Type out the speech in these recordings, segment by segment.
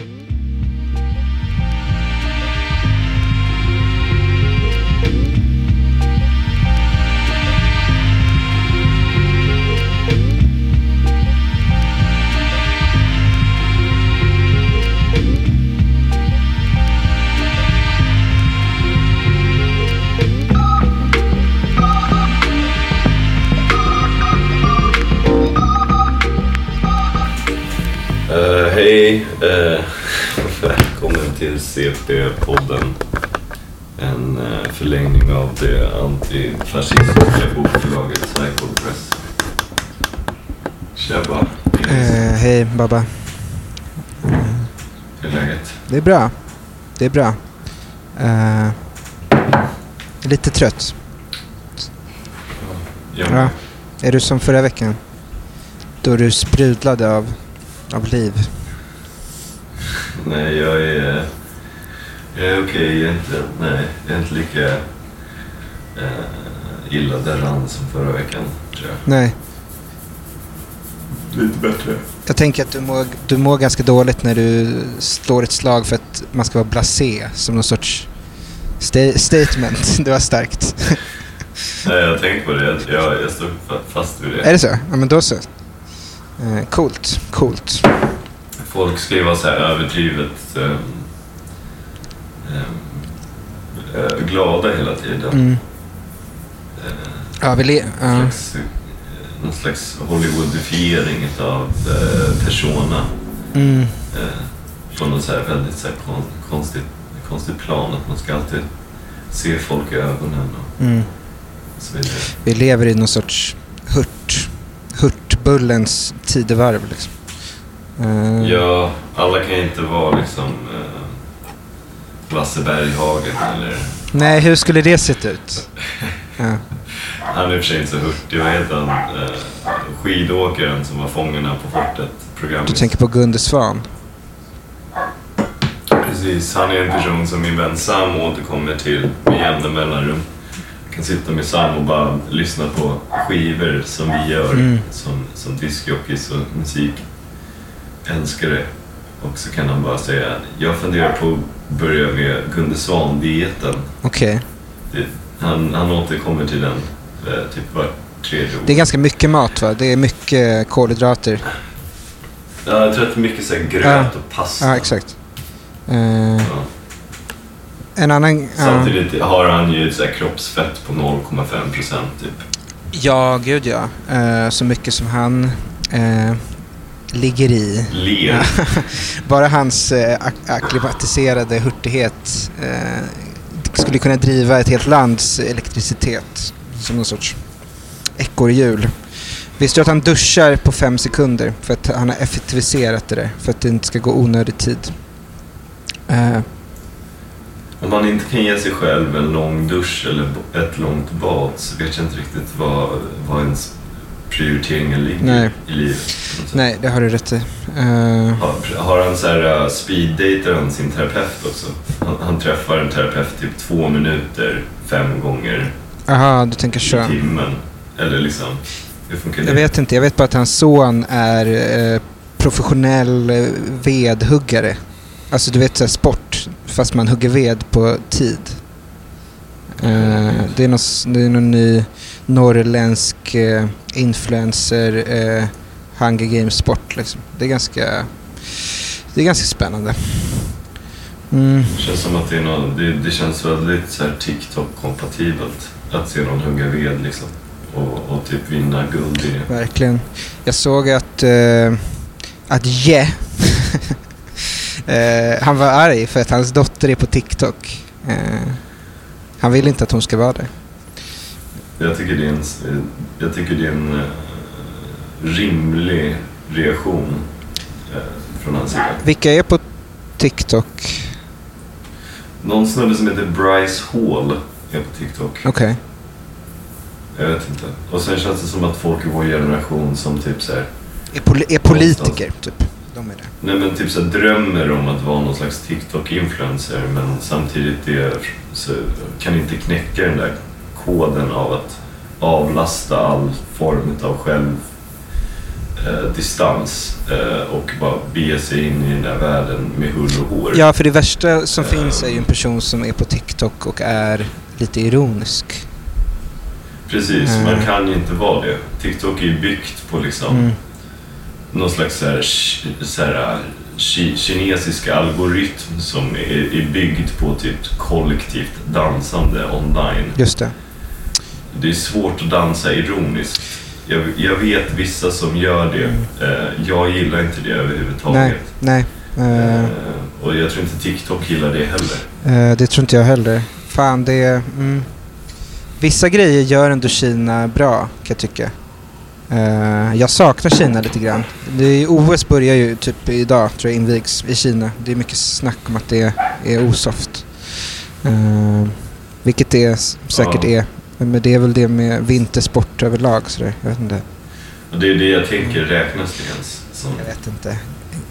Eh, Babba. hur är läget? Det är bra. Det är bra. Eh, lite trött. Ja. Ja. Är du som förra veckan? Då du sprudlade av, av liv. Nej, jag är, jag är okej egentligen. Nej, jag är inte lika uh, illa däran som förra veckan, tror jag. Nej, Lite bättre. Jag tänker att du mår, du mår ganska dåligt när du slår ett slag för att man ska vara blasé. Som någon sorts sta- statement. Det var starkt. Nej, jag har tänkt på det. Jag, jag fa- fast vid det. är det så? Ja, men då så. Eh, coolt, coolt. Folk vara så här överdrivet ehm, eh, glada hela tiden. Mm. Eh, Ja, vi le- ja. Någon slags Hollywoodifiering av eh, persona. Mm. Eh, något så här väldigt så här kon, konstigt, konstigt plan. Att man ska alltid se folk i ögonen och Mm. så vidare. Vi lever i någon sorts hurt, hurtbullens tidevarv liksom. Eh, Ja, alla kan inte vara liksom eh, Lasse Berghagen eller... Nej, hur skulle det sett ut? Ja. Han är i och för sig inte så hurtig. Vad heter han? Eh, skidåkaren som var Fångarna på fortet. Programmet. Du tänker på Gunde Svan? Precis, han är en person som min vän Sam återkommer till med jämna mellanrum. Jag kan sitta med Sam och bara lyssna på skivor som vi gör Mm. som, som diskjockeys och musikälskare. Och så kan han bara säga, jag funderar på att börja med Gunde Svan-dieten. Okej. Det- Han, han återkommer till den eh, typ var tredje år. Det är ganska mycket mat va? Det är mycket kolhydrater. Ja, jag tror att det är mycket så gröt Ja. och pasta. Ja, exakt. Eh, Ja. en annan... Samtidigt har han ju så kroppsfett på 0,5 procent typ. ja gud ja. Eh, så mycket som han ligger i. Ler. Bara hans eh, ak- akklimatiserade hurtighet skulle kunna driva ett helt lands elektricitet som någon sorts ekorrhjul. Visste du att han duschar på fem sekunder för att han har effektiviserat det där för att det inte ska gå onödig tid? Uh. Om man inte kan ge sig själv en lång dusch eller ett långt bad så vet jag inte riktigt vad, vad ens prioriteringen ligger Nej. i livet. nej, det har du rätt i. Eh, Har, har han så här uh, speeddatar han sin terapeut också? Han, han träffar en terapeut typ två minuter, fem gånger Aha, du tänker i så. timmen. Eller liksom, hur funkar det? Jag vet inte, jag vet bara att hans son är eh, professionell eh, vedhuggare. Alltså du vet så här, sport, fast man hugger ved på tid. Eh, det, är någon, det är någon ny norrländsk eh, influencer eh, Hunger Games-sport liksom. Det är ganska, det är ganska spännande. Mm. Det känns som att det är någon, det, det känns väldigt så här TikTok-kompatibelt att se någon hugga ved liksom. Och, och typ vinna guld i det. Verkligen. Jag såg att, eh, att Je, eh, han var arg för att hans dotter är på TikTok. Eh, han vill inte att hon ska vara där. Jag tycker det är en, jag tycker det är en eh, rimlig reaktion eh, från hans sida. Vilka är på TikTok? Någon snubbe som heter Bryce Hall är på TikTok. Okej. Jag vet inte. Och sen känns det som att folk i vår generation som typ så här, Är, poli- är politiker, typ. De är det. nej men typ så här, drömmer om att vara någon slags TikTok-influencer men samtidigt är, så kan inte knäcka den där koden av att avlasta all form av själv eh, eh, och bara bege sig in i den där världen med hull och hår. Ja, för det värsta som Ehm. finns är ju en person som är på TikTok och är lite ironisk. Precis, Mm. man kan ju inte vara det. TikTok är ju byggt på liksom Mm. någon slags så här, så här, ki, kinesiska algoritm som är, är byggd på typ kollektivt dansande online. Just det. Det är svårt att dansa ironiskt. Jag, jag vet vissa som gör det. Eh, jag gillar inte det överhuvudtaget. Nej, nej. Eh, Eh, och jag tror inte TikTok gillar det heller. eh, det tror inte jag heller. Fan, det är... Mm. Vissa grejer gör ändå Kina bra, kan jag tycka. Eh, jag saknar Kina lite grann. Det är, OS börjar ju typ idag, tror jag, invigs i Kina. Det är mycket snack om att det är osoft. Eh, vilket det säkert Ja. är. Men det är väl det med vintersport överlag. Så där. Jag vet inte. Det är det jag tänker räknas det ens. Som Jag vet inte.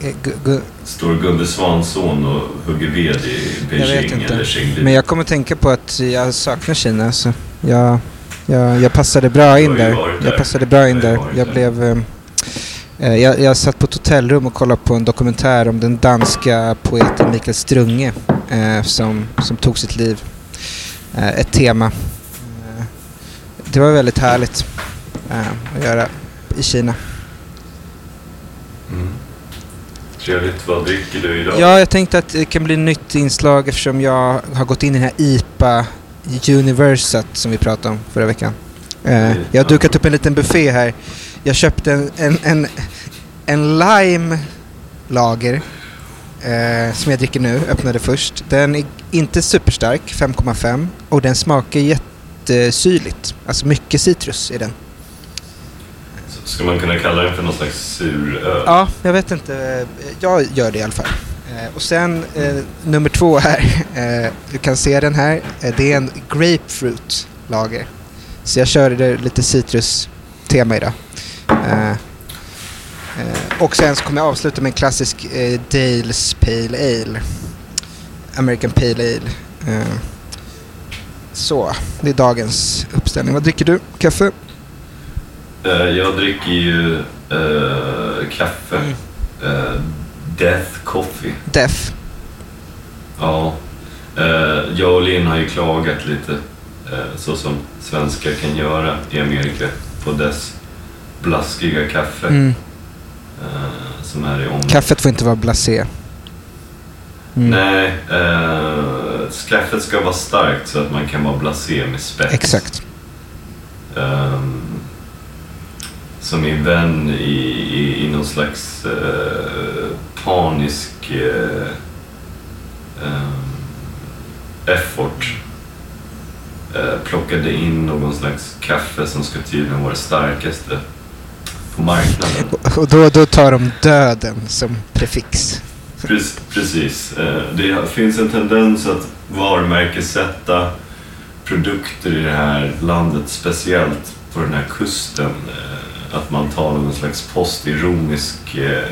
Eh, gu- står Gunde Svanson och hugger ved i Beijing eller Chengdu. Men jag kommer tänka på att jag saknar Kina. Så jag, jag, jag passade bra in där. varit Jag där. passade bra in där. Jag där. blev... ehm, eh, jag, jag satt på ett hotellrum och kollade på en dokumentär om den danska poeten Mikael Strunge eh, som, som tog sitt liv. Eh, ett tema. Det var väldigt härligt eh, att göra i Kina. Mm. Trevligt. Vad dricker du idag? Ja, jag tänkte att det kan bli nytt inslag eftersom jag har gått in i den här IPA Universat som vi pratade om förra veckan. Eh, jag har dukat upp en liten buffé här. Jag köpte en, en, en, en lime lager eh, som jag dricker nu, öppnade först. Den är inte superstark, 5,5 och den smakar jättesyrligt. Alltså mycket citrus i den. Ska man kunna kalla den för någon slags suröl? Ja, jag vet inte. Jag gör det i alla fall. Eh, och sen eh, nummer två här. Eh, du kan se den här. Eh, det är en grapefruit lager. Så jag körde lite citrus-tema idag. Eh, och sen så kommer jag avsluta med en klassisk Dales Pale Ale. American Pale Ale. Så, det är dagens uppställning. Vad dricker du? Kaffe? Eh, Jag dricker ju eh, kaffe. Mm. Eh, Death Coffee. Def? Ja. Eh, jag och Linn har ju klagat lite, så som svenskar kan göra i Amerika, på dess blaskiga kaffe Mm. som är i om... Kaffet får inte vara blasé. Mm. Nej, eh, kaffet ska vara starkt så att man kan vara blasé med spets. Exakt. Ehm, som min vän i, i, i någon slags eh, panisk eh, ehm, effort eh, plockade in någon slags kaffe som ska tydligen vara det starkaste på marknaden. Och då, då tar de döden som prefix. Pre- Precis. Eh, Det finns en tendens att varumärkessätta produkter i det här landet, speciellt på den här kusten. eh, Att man tar någon slags postironisk... eh,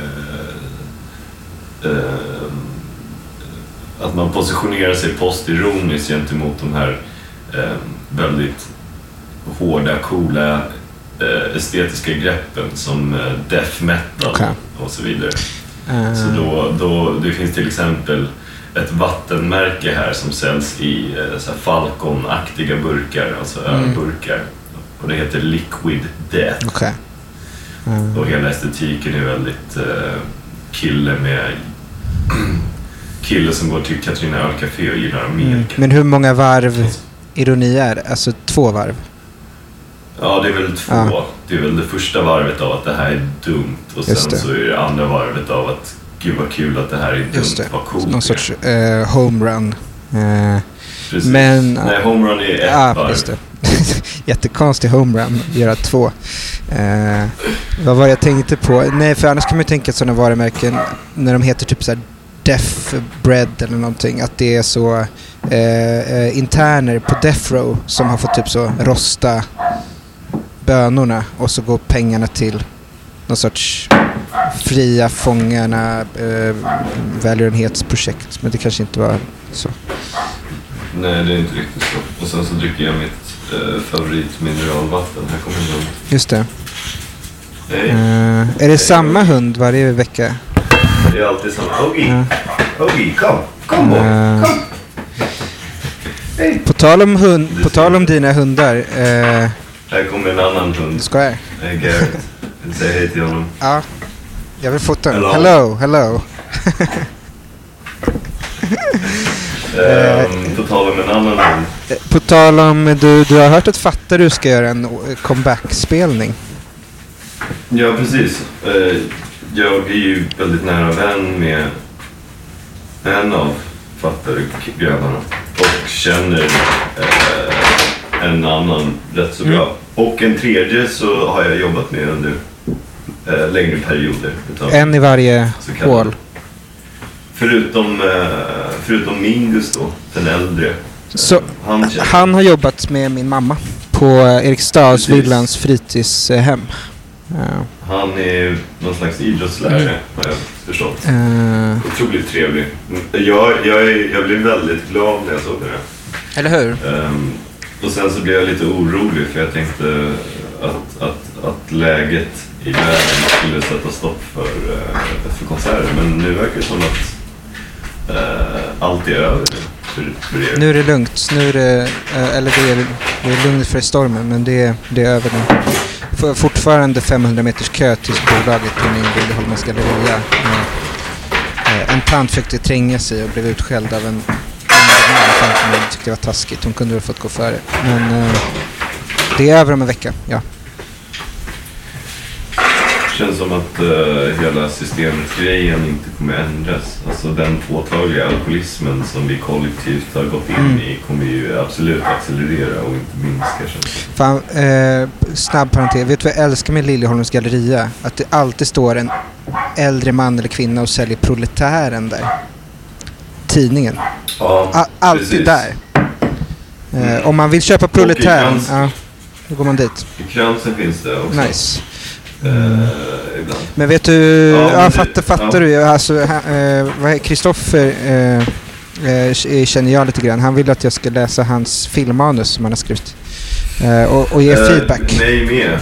Att man positionerar sig postironiskt gentemot de här väldigt hårda, coola estetiska greppen som death metal Okej. och så vidare. Eh, Så då, då, det finns till exempel ett vattenmärke här som säljs i eh, så Falcon-aktiga burkar, alltså Mm. ölburkar. Och det heter Liquid Death. Okej. Eh, Och hela estetiken är väldigt eh, kille med kille som går till Katrina ölcafé och gillar mm. Amerika. Men hur många varv ironi är det? Alltså två varv? Ja, det är väl två. Ja. Det är väl det första varvet av att det här är dumt och sen så är det andra varvet av att gud vad kul att det här är dumt, Just det. vad coolt Någon sorts eh, homerun. Eh, Precis. Men- Nej, homerun är ett ja, varv. just det. Jättekonstig homerun, göra två. Eh, vad var det jag tänkte på? Nej, för annars kan man ju tänka sådana varumärken när de heter typ såhär Deaf Bread eller någonting. Att det är så eh, eh, interner på Death Row som har fått typ så rosta bönorna och så går pengarna till någon sorts fria fångarna eh, välgörenhetsprojekt. Men det kanske inte var så. Nej, det är inte riktigt så. Och sen så dricker jag mitt eh, favoritmineralvatten. Här kommer den. Just det. Hej. Eh, är det samma hund varje vecka? Det är alltid samma. Oggy! Ja. Oggy, kom! Kom boy! Eh, Kom! Hej! på, tal om hund, på tal om dina hundar. Eh, Här kommer en annan hund. ska jag? Hej Garrett. Vill säga hej till honom. Ja. Jag vill fota den. Hello. Hello. Ehm, på tal om en annan hund. Eh, På tal om, du, du har hört att Fattarus ska göra en eh, comeback-spelning. Ja, precis. Eh, Jag är ju väldigt nära vän med en av Fattaruk-grabbarna och känner eh, en annan rätt så bra. Och en tredje så har jag jobbat med under eh, längre perioder. En i varje hål. Förutom, eh, förutom Mingus då, den äldre. Så Han han har jobbat med min mamma på eh, Eriksdalsvillans fritidshem. Ja. Han är någon slags idrottslärare har jag förstått. Eh, Otroligt trevlig. Jag, jag, är, jag blev väldigt glad när jag såg det eller hur? Ehm, och sen så blev jag lite orolig för jag tänkte att, att, att läget i världen skulle sätta stopp för, eh, för konserter. Men nu verkar det som att äh, allt är över nu för, för er. Nu är det lugnt. Nu är det, eh, eller det är, det är lugnt för stormen, men det, det är över nu. Fortfarande 500 meters kö till bolaget på Nyby Liljeholmens galleria. En tant försökte tränga sig och blev utskälld av en man framför mig. tyckte det var taskigt. Hon kunde väl fått gå före. Men eh, det är över om en vecka, ja. Det känns som att uh, hela systemet-grejen inte kommer ändras. Alltså den påtagliga alkoholismen som vi kollektivt har gått in Mm. i kommer ju absolut accelerera och inte minska känns. Fan, eh, snabb parentes. Vet du vad jag älskar med Liljeholmens galleria? Att det alltid står en äldre man eller kvinna och säljer Proletären där. Tidningen. Ja, alltid precis. där. Mm. Om man vill köpa Proletären, ja, då går man dit. I kransen finns det också. Nice. Eh, ibland. Men vet du, Ja, ja, fattar, fattar ja. du? Alltså, Kristoffer eh, eh, känner jag lite grann. Han vill att jag ska läsa hans filmmanus som han har skrivit. Eh, och, och ge Eh, feedback. Mig med.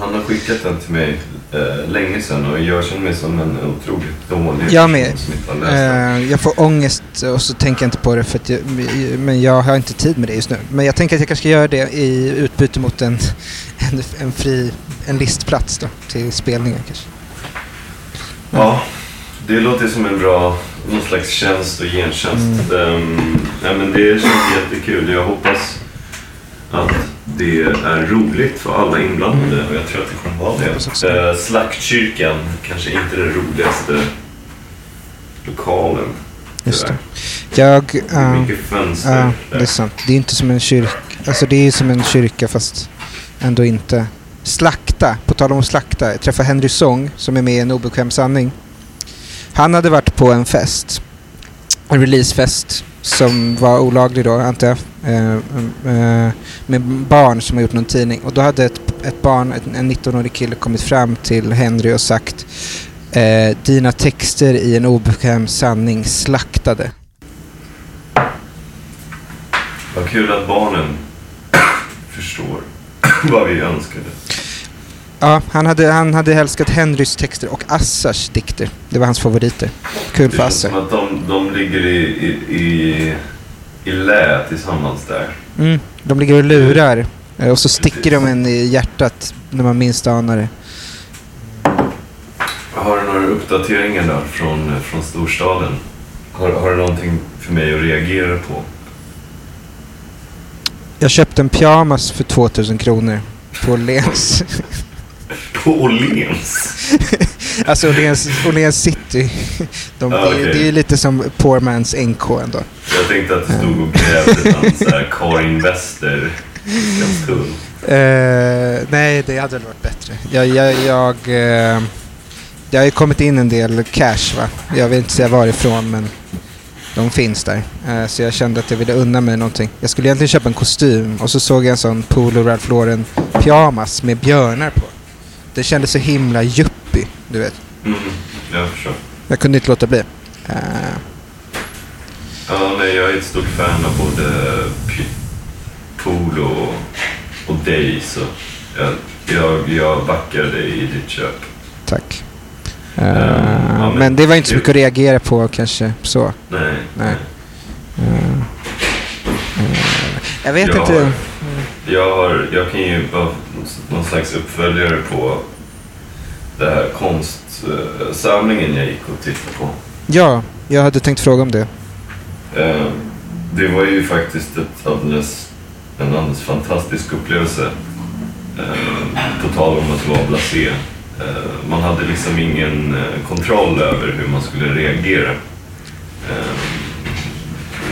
Han har skickat den till mig eh, länge sedan och jag känner mig som en otroligt dålig Jag med. person som inte har läst. Eh, jag får ångest och så tänker jag inte på det för att jag, men jag har inte tid med det just nu. Men jag tänker att jag kanske ska göra det i utbyte mot en, en, en fri en listplats då, till spelningen kanske. Ja, det låter som en bra någon slags tjänst och gentjänst. Mm. Ehm, nej, men det känns jättekul. Jag hoppas att det är roligt för alla inblandade och jag tror att det kommer vara det. Uh, Slaktkyrkan kanske inte den roligaste lokalen. Just det. Jag... Det är ja, mycket fönster ja, det är sant. Det är inte som en kyrka. Alltså det är som en kyrka fast ändå inte. Slakta, på tal om slakta. Jag träffade Henry Song som är med i En obekväm sanning. Han hade varit på en fest. En releasefest som var olaglig då antar jag. Eh, eh, med barn som har gjort någon tidning. Och då hade ett, ett barn, en 19-årig kille kommit fram till Henry och sagt eh, Dina texter i En obekväm sanning slaktade. Vad kul att barnen förstår vad vi önskade. Ja, han hade, han hade älskat Henrys texter och Assars dikter. Det var hans favoriter. Kul Det för känns som Assar. att de, de ligger i, i, i, i lä tillsammans där. Mm, de ligger och lurar eh, och så sticker de en i hjärtat när man minst anar det. Har du några uppdateringar där från, från storstaden? Har, har du någonting för mig att reagera på? Jag köpte en pyjamas för 2000 kronor på Åhléns. På Åhléns? alltså Åhléns, Åhléns city. De, det, okej. det är ju lite som poor man's NK ändå. Jag tänkte att du stod och grävde här Karin Wester. Eh, nej, det hade väl varit bättre. Jag, jag, jag, eh, det har ju kommit in en del cash va. Jag vill inte säga varifrån men de finns där. Eh, så jag kände att jag ville unna mig någonting. Jag skulle egentligen köpa en kostym och så såg jag en sån Polo Ralph Lauren pyjamas med björnar på. Det kändes så himla yuppie, du vet. Mm, jag förstår. Jag kunde inte låta bli. Eh, Ja, nej, jag är ett stort fan av både Polo och dig så jag jag, jag backar dig i ditt köp. Tack. Eh, ja, men- men det var inte så mycket att reagera på kanske så. Nej. Nej. Eh, eh, jag vet Jag inte. har- Jag, har, jag kan ju vara någon slags uppföljare på den här konstsamlingen jag gick och tittade på. Ja, jag hade tänkt fråga om det. Eh, Det var ju faktiskt ett alldeles, en alldeles fantastisk upplevelse. Eh, På tal om att vara blasé. Eh, Man hade liksom ingen kontroll över hur man skulle reagera.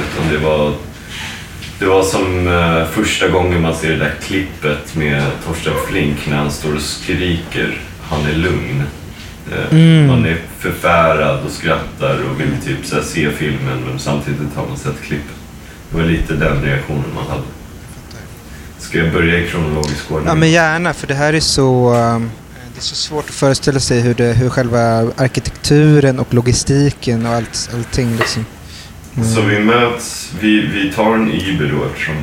Utan det var, det var som eh, första gången man ser det där klippet med Torsten Flink när han står och skriker. Han är lugn. Eh, Mm. Man är förfärad och skrattar och vill typ så se filmen men samtidigt har man sett klippet. Det var lite den reaktionen man hade. Ska jag börja i kronologisk ordning? Ja, men gärna, för det här är så... um, Det är så svårt att föreställa sig hur, det, hur själva arkitekturen och logistiken och allt, allting liksom... Mm. Så vi möts, vi, vi tar en Uber då eftersom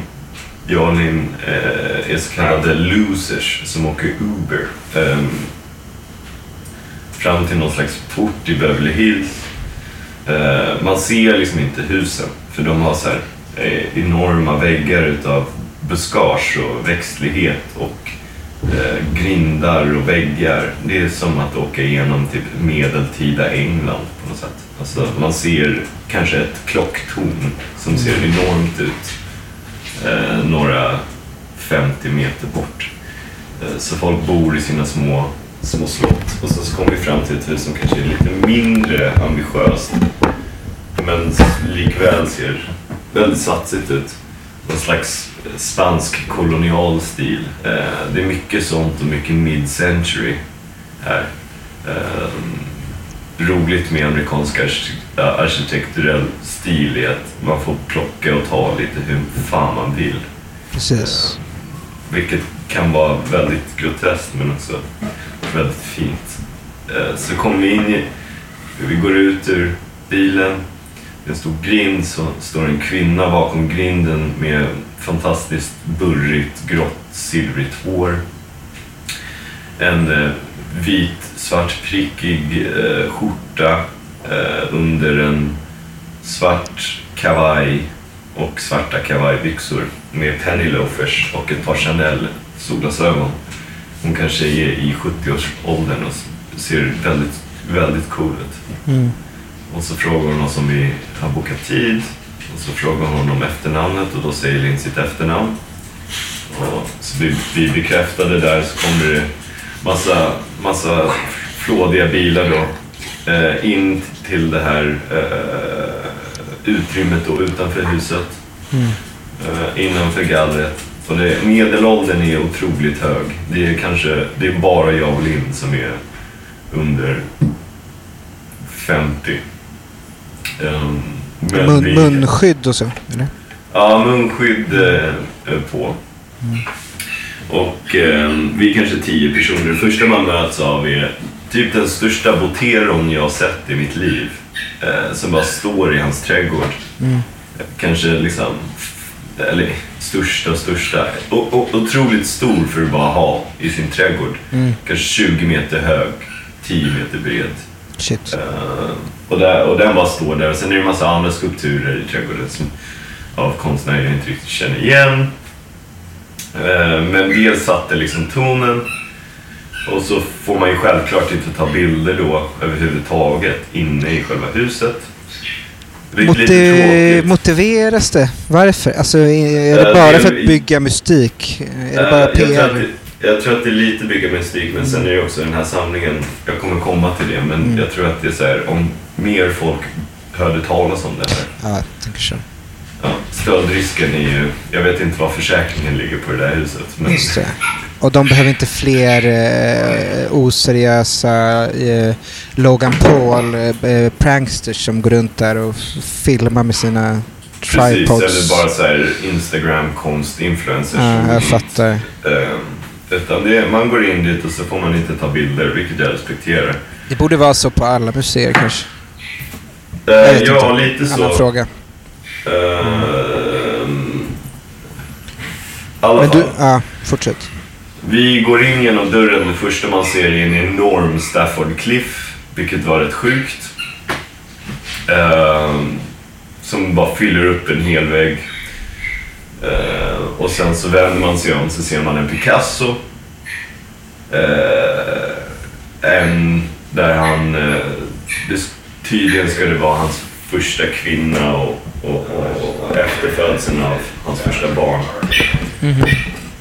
jag och Linn eh, är så kallade losers som åker Uber. ehm, fram till någon slags port i Beverly Hills. Eh, man ser liksom inte husen för de har så här eh, enorma väggar utav buskage och växtlighet och eh, grindar och väggar. Det är som att åka igenom typ medeltida England på något sätt. Alltså, man ser kanske ett klocktorn som ser enormt ut eh, några 50 meter bort. Eh, så folk bor i sina små, små slott. Och så, så kommer vi fram till ett hus som kanske är lite mindre ambitiöst men likväl ser väldigt satsigt ut. Någon slags eh, spansk kolonial stil. Eh, det är mycket sånt och mycket mid-century här. Eh, roligt med amerikansk arki- arkitekturell stil är att man får plocka och ta lite hur fan man vill. Precis. Vilket kan vara väldigt groteskt men också väldigt fint. Eh, Så kommer vi in i, vi går ut ur bilen. Det är en stor grind så står en kvinna bakom grinden med fantastiskt burrigt, grått, silvrigt hår. En eh, vit, svart, prickig eh, skjorta eh, under en svart kavaj och svarta kavajbyxor med penny loafers och ett par Chanel solglasögon. Hon kanske är i 70-årsåldern och ser väldigt, väldigt cool ut. Mm. Och så frågar hon oss om vi har bokat tid. Och så frågar hon om efternamnet och då säger Linn sitt efternamn. Och så vi, vi bekräftade där så kommer det massa, massa flådiga bilar då eh, in till det här eh, utrymmet då utanför huset. Mm. Eh, innanför gallret. Och det, medelåldern är otroligt hög. Det är kanske, det är bara jag och Linn som är under 50. Um, men Mun, munskydd och så, eller? Ja, munskydd eh, på. Och eh, vi är kanske tio personer. Det första man möts av är typ den största boteron jag har sett i mitt liv. Eh, som bara står i hans trädgård. Mm. Kanske liksom, eller största och största. O- o- otroligt stor för att bara ha i sin trädgård. Mm. Kanske 20 meter hög, 10 meter bred. Shit. Eh, och, där, och den bara står där. Och sen är det en massa andra skulpturer i trädgården som, av konstnärer jag inte riktigt känner igen. Eh, men dels satte liksom tonen. Och så får man ju självklart inte ta bilder då överhuvudtaget inne i själva huset. Det tråkigt. motiveras det? Varför? Alltså, är det Eh, bara det- för att bygga mystik? Är det bara Eh, jag, tror att PR? det, jag tror att det är lite bygga mystik, men sen är det också den här samlingen, jag kommer komma till det, men Mm. jag tror att det är så här, om mer folk hörde talas om det här. Ja, jag tänker så. Ja, stöldrisken är ju, jag vet inte var försäkringen ligger på det där huset. Men, Just det. Och de behöver inte fler eh, oseriösa eh, Logan Paul eh, pranksters som går runt där och filmar med sina precis, tripods. eller bara så här Instagram-konst-influencers. Ja, jag fattar. Eh, utan det, man går in dit och så får man inte ta bilder, vilket jag respekterar. Det borde vara så på alla museer kanske. Eh, Jag ja, inte. lite så. Annan fråga. Ehm, alla Men fall. du, ja, fortsätt. Vi går in genom dörren. Det första man ser är en enorm Stafford Cliff, vilket var rätt sjukt. Eh, som bara fyller upp en hel vägg. Eh, och sen så vänder man sig om så ser man en Picasso. Eh, en där han... Eh, det, tydligen ska det vara hans första kvinna och, och, och efterfödseln av hans första barn.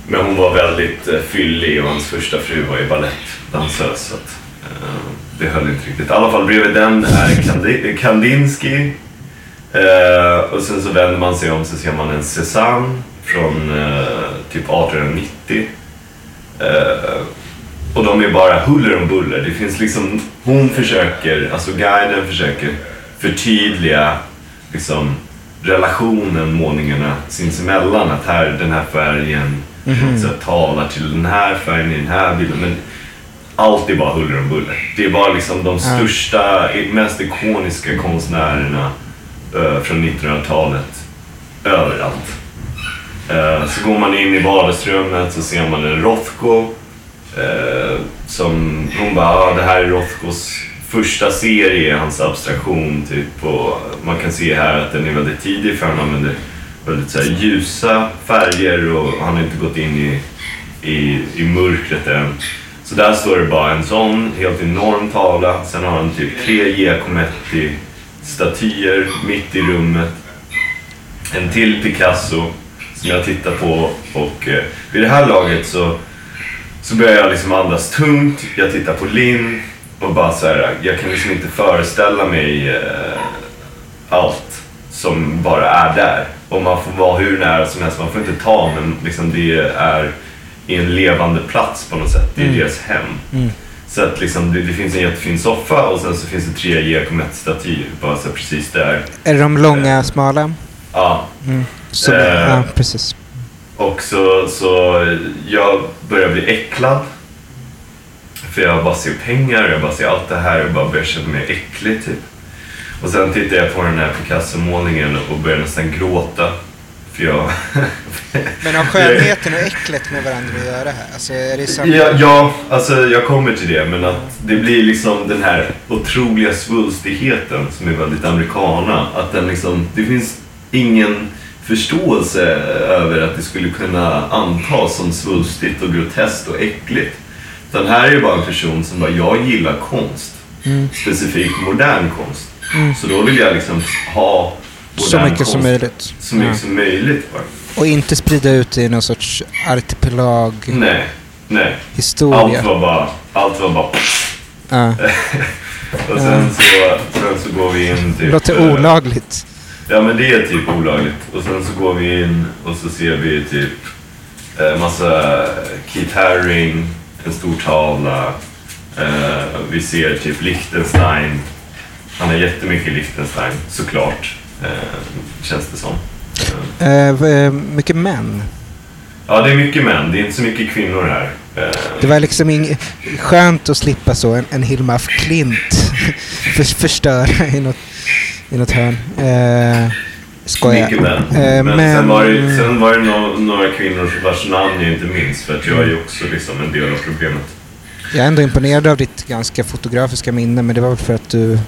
Men hon var väldigt eh, fyllig och hans första fru var ju balettdansös. Så att, eh, det höll inte riktigt. I alla fall bredvid den är Kandi- Kandinsky. Eh, och sen så vänder man sig om så ser man en Cézanne från eh, typ 1890. Eh, och de är bara huller om buller. Det finns liksom, hon försöker, alltså guiden försöker förtydliga liksom relationen målningarna sinsemellan. Att här, den här färgen något sätt talar till den här färgen i den här bilden. Men allt är bara huller om buller. Det är bara liksom de största, mest ikoniska konstnärerna eh, från 1900-talet överallt. Eh, så går man in i vardagsrummet så ser man en Rothko. Eh, som hon bara, ah, det här är Rothkos första serie, hans abstraktion. Typ, och man kan se här att den är väldigt tidig för han använder väldigt så här, ljusa färger och han har inte gått in i, i, i mörkret än. Så där står det bara en sån helt enorm tavla. Sen har han typ tre Giacometti statyer mitt i rummet. En till Picasso som jag tittar på och eh, vid det här laget så, så börjar jag liksom andas tungt. Jag tittar på Linn och bara så här, jag kan liksom inte föreställa mig eh, allt som bara är där. Och man får vara hur nära som helst, man får inte ta men liksom det är i en levande plats på något sätt. Det är deras hem. Så att liksom, det, det finns en jättefin soffa och sen så finns det tre Giacometti-statyer bara så precis där. Är de långa, smala? Ja, Som, Eh. ja, precis. och så, så jag börjar bli äcklad. För jag bara ser pengar, jag bara ser allt det här och bara börjar känna mig äcklig typ. Och sen tittar jag på den här Picasso-målningen och börjar nästan gråta. För jag... Men har skönheten och äcklet med varandra att göra här? Alltså, är det samma? Ja, ja, alltså jag kommer till det. Men att det blir liksom den här otroliga svulstigheten som är väldigt amerikana. Att den liksom, det finns ingen förståelse över att det skulle kunna antas som svulstigt och groteskt och äckligt. Utan här är det bara en person som bara, jag gillar konst. Specifikt modern konst. Så då vill jag liksom ha Så modern mycket som konst möjligt. Så mycket Ja. som möjligt bara. Och inte sprida ut det i någon sorts artipelag Nej, nej. historia. Allt var bara, allt var bara Ja. Och sen så, sen så går vi in typ... låter eh, olagligt. Ja men det är typ olagligt. Och sen så går vi in och så ser vi typ eh, massa Keith Haring, en stor tavla. Eh, vi ser typ Liechtenstein. Han har jättemycket Liechtenstein, såklart. Eh, känns det som. Eh, Eh, mycket män. ja, det är mycket män. Det är inte så mycket kvinnor här. Eh, Det var liksom ing- skönt att slippa så en, en Hilma af Klint för, förstöra i något, i något hörn. Eh, skojar. Eh, men, men- sen var det, sen var det no, några kvinnor vars namn jag inte minns för att jag är ju också liksom en del av problemet. Jag är ändå imponerad av ditt ganska fotografiska minne men det var väl för att du...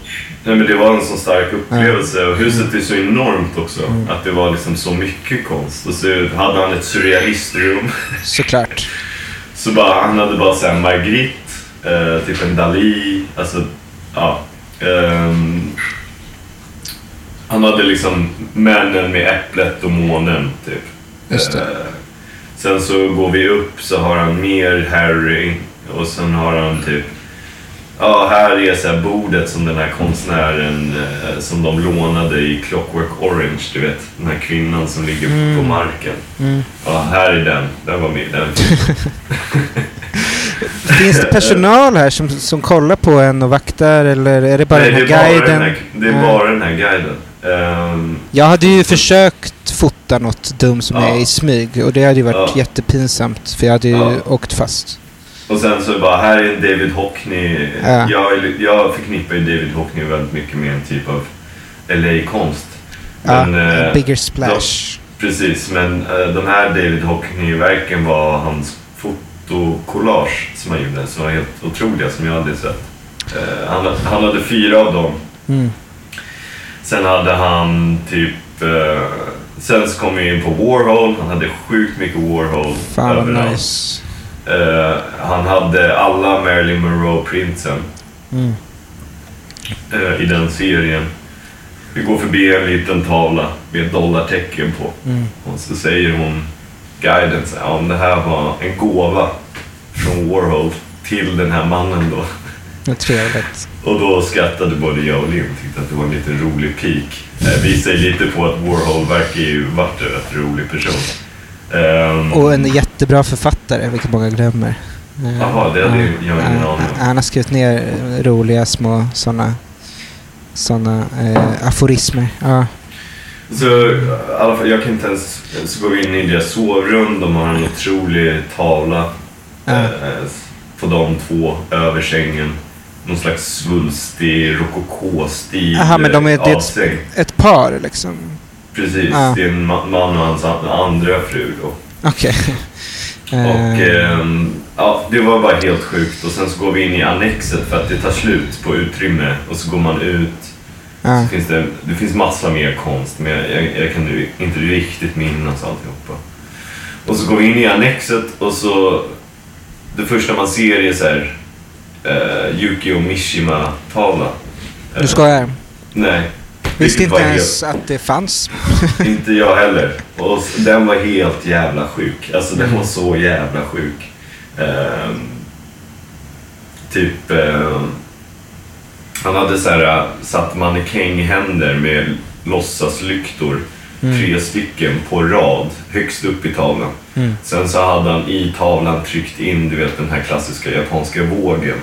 Nej men det var en sån stark upplevelse och huset är så enormt också. Mm. Att det var liksom så mycket konst. Och så hade han ett surrealistrum. Såklart. Så bara, han hade bara såhär Margrit, eh, typ en Dali, alltså ja. ehm, han hade liksom männen med äpplet och månen typ. Just det. Eh, sen så går vi upp så har han mer Harry och sen har han typ Ja, här är så här bordet som den här konstnären eh, som de lånade i Clockwork Orange, du vet. Den här kvinnan som ligger på marken. Mm. Ja, här är den. Den var med. Den. Finns det personal här som, som kollar på en och vaktar eller är det bara Nej, den här det är bara guiden? den här, det är bara den här guiden. Ehm, Jag hade ju försökt fota något dumt som Ja. är i smyg och det hade ju varit Ja. jättepinsamt för jag hade ju Ja. åkt fast. och sen så bara, här är en David Hockney. Ja. Jag, jag förknippar ju David Hockney väldigt mycket med en typ av LA-konst. Ja, Men, eh, bigger splash. Precis, men eh, de här David Hockney-verken var hans fotokollage som han gjorde som var helt otroliga som jag aldrig sett. Eh, han, han hade fyra av dem. Mm. Sen hade han typ... Eh, sen så kom vi in på Warhol. Han hade sjukt mycket Warhol Fan överallt. nice. Eh, han hade alla Marilyn Monroe-printsen Mm. eh, i den serien. Vi går förbi en liten tavla med ett dollartecken på. Mm. Och så säger hon, guiden, så här, om det här var en gåva från Warhol till den här mannen då. Det är trevligt. Och då skrattade både jag och Linn tyckte att det var en liten rolig pik. Eh, visar ju lite på att Warhol verkar ju varit en rätt rolig person. Ehm, Och en jättebra författare, vilket många glömmer. Eh, Jaha, det hade ja, jag ingen aning om. Han har skrivit ner roliga små sådana såna, eh, aforismer. Ja. Så i jag kan inte ens... Så går vi in i deras sovrum. De har en otrolig tavla Ja. eh, på de två över sängen. Någon slags svulstig rokokostil Aha, men de är- det är ett-. Ett par liksom. Precis, Ja. det är en ma- man och hans an- andra fru då. Okej. Och Eh, ja, det var bara helt sjukt. Och sen så går vi in i annexet för att det tar slut på utrymme. Och så går man ut. ja. Så finns det, det finns massa mer konst, men jag, jag, jag kan nu inte riktigt minnas alltihopa. Och så går vi in i annexet och så... Det första man ser är så här... Uh, Yukio Mishima-tavla. Du skojar? Nej. Visste inte ens att det fanns. Helt, inte jag heller. Och den var helt jävla sjuk. Alltså den var så jävla sjuk. Ehm, typ... ehm, han hade så här, äh, satt mannekänghänder med låtsaslyktor. Mm. Tre stycken på rad högst upp i tavlan. Mm. Sen så hade han i tavlan tryckt in du vet, den här klassiska japanska vågen.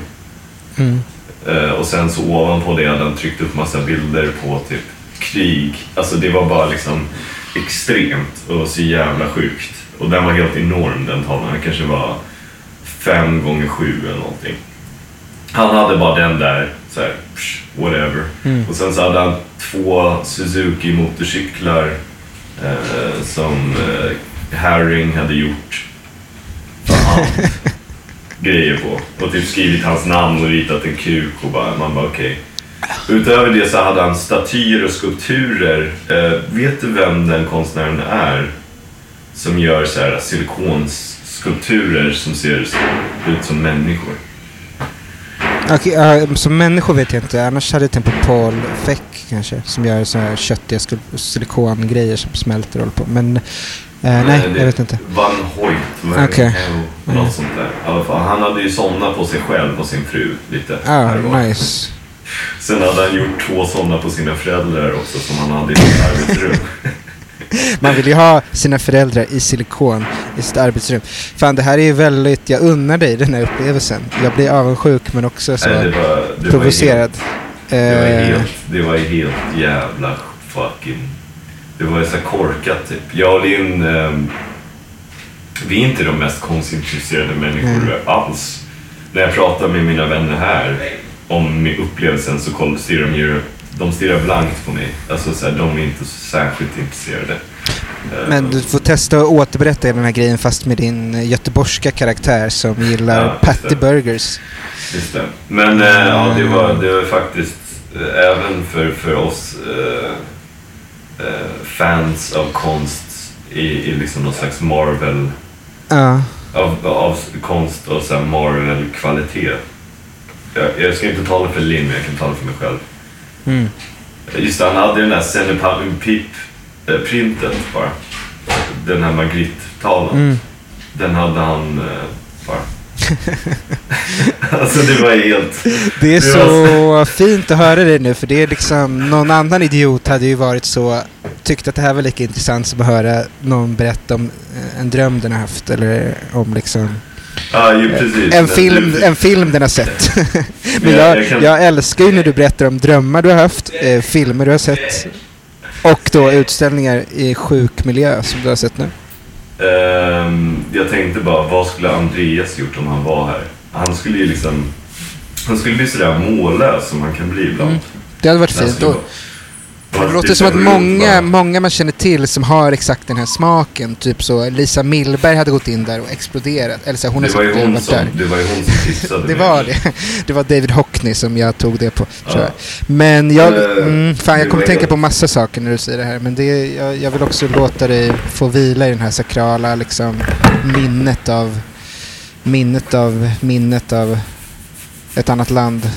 Mm. Eh, och sen så ovanpå det hade han tryckt upp massa bilder på typ krig. Alltså det var bara liksom extremt och så jävla sjukt. Och den var helt enorm den tavlan. Den kanske var fem gånger sju eller någonting. Han hade bara den där, så här, psh, whatever. Mm. Och sen så hade han två Suzuki motorcyklar eh, som eh, Herring hade gjort grejer på. Och typ skrivit hans namn och ritat en kuk och bara, man bara okej. Utöver det så hade han statyer och skulpturer. Eh, vet du vem den konstnären är? Som gör så här silikonskulpturer som ser ut som människor. Okej, ja, som människor vet jag inte. Annars hade jag tänkt på Paul Feck kanske. Som gör så här köttiga silikongrejer som smälter och håller på. Men eh, nej, det- jag vet inte. Van Hoyt. Hell, något sånt där. Fall, han hade ju sådana på sig själv och sin fru lite. Och var. nice. Sen hade han gjort två sådana på sina föräldrar också som han hade i sitt arbetsrum. Man vill ju ha sina föräldrar i silikon i sitt arbetsrum. Fan, det här är ju väldigt... Jag unnar dig den här upplevelsen. Jag blir avundsjuk men också så Nej, det var, det var provocerad. Helt, det, var Eh, helt, det var helt jävla fucking... Det var ju så korkat typ. Jag och Linn, ehm, vi är inte de mest konstintresserade människor Mm. alls. När jag pratar med mina vänner här om min upplevelsen så stirrar de ju de stirrar blankt på mig. Alltså så här, de är inte särskilt intresserade. Eh, Men du får testa att återberätta den här grejen fast med din göteborgska karaktär som gillar Ja, Patty. Burgers. Just det. Men eh, ja, det var, det var faktiskt eh, även för, för oss eh, eh, fans av konst i, i liksom någon slags Marvel, Ja. av, av konst och så Marvel-kvalitet. Jag, jag ska inte tala för Linn, men jag kan tala för mig själv. Mm. Just det, han hade den där Sennepan Pip-printet bara. Den här Magritte-tavlan. Mm. Den hade han eh, bara. alltså det var helt... Det är så fint att höra det nu för det är liksom någon annan idiot hade ju varit så tyckt att det här var lika intressant som att höra någon berätta om eh, en dröm den har haft eller om liksom Ja, ju precis. en film, en film den har sett. Men Ja, jag, jag kan- jag älskar ju när du berättar om drömmar du har haft, eh, filmer du har sett och då utställningar i sjuk miljö som du har sett nu. Ehm, jag tänkte bara, vad skulle Andreas gjort om han var här? Han skulle ju liksom... Han skulle bli sådär mållös som han kan bli ibland. Mm. Det hade varit fint. Ja, Det låter som att många, många man känner till som har exakt den här smaken, typ så Lisa Millberg hade gått in där och exploderat. Eller så, hon det, var ju hon varit som, där. det var ju hon som Det var det. Det var David Hockney som jag tog det på, Ja. jag. Men jag, Eh, mm, fan, jag kommer tänka på massa saker när du säger det här. Men det, jag, jag vill också låta dig få vila i den här sakrala liksom, minnet av minnet av minnet av ett annat land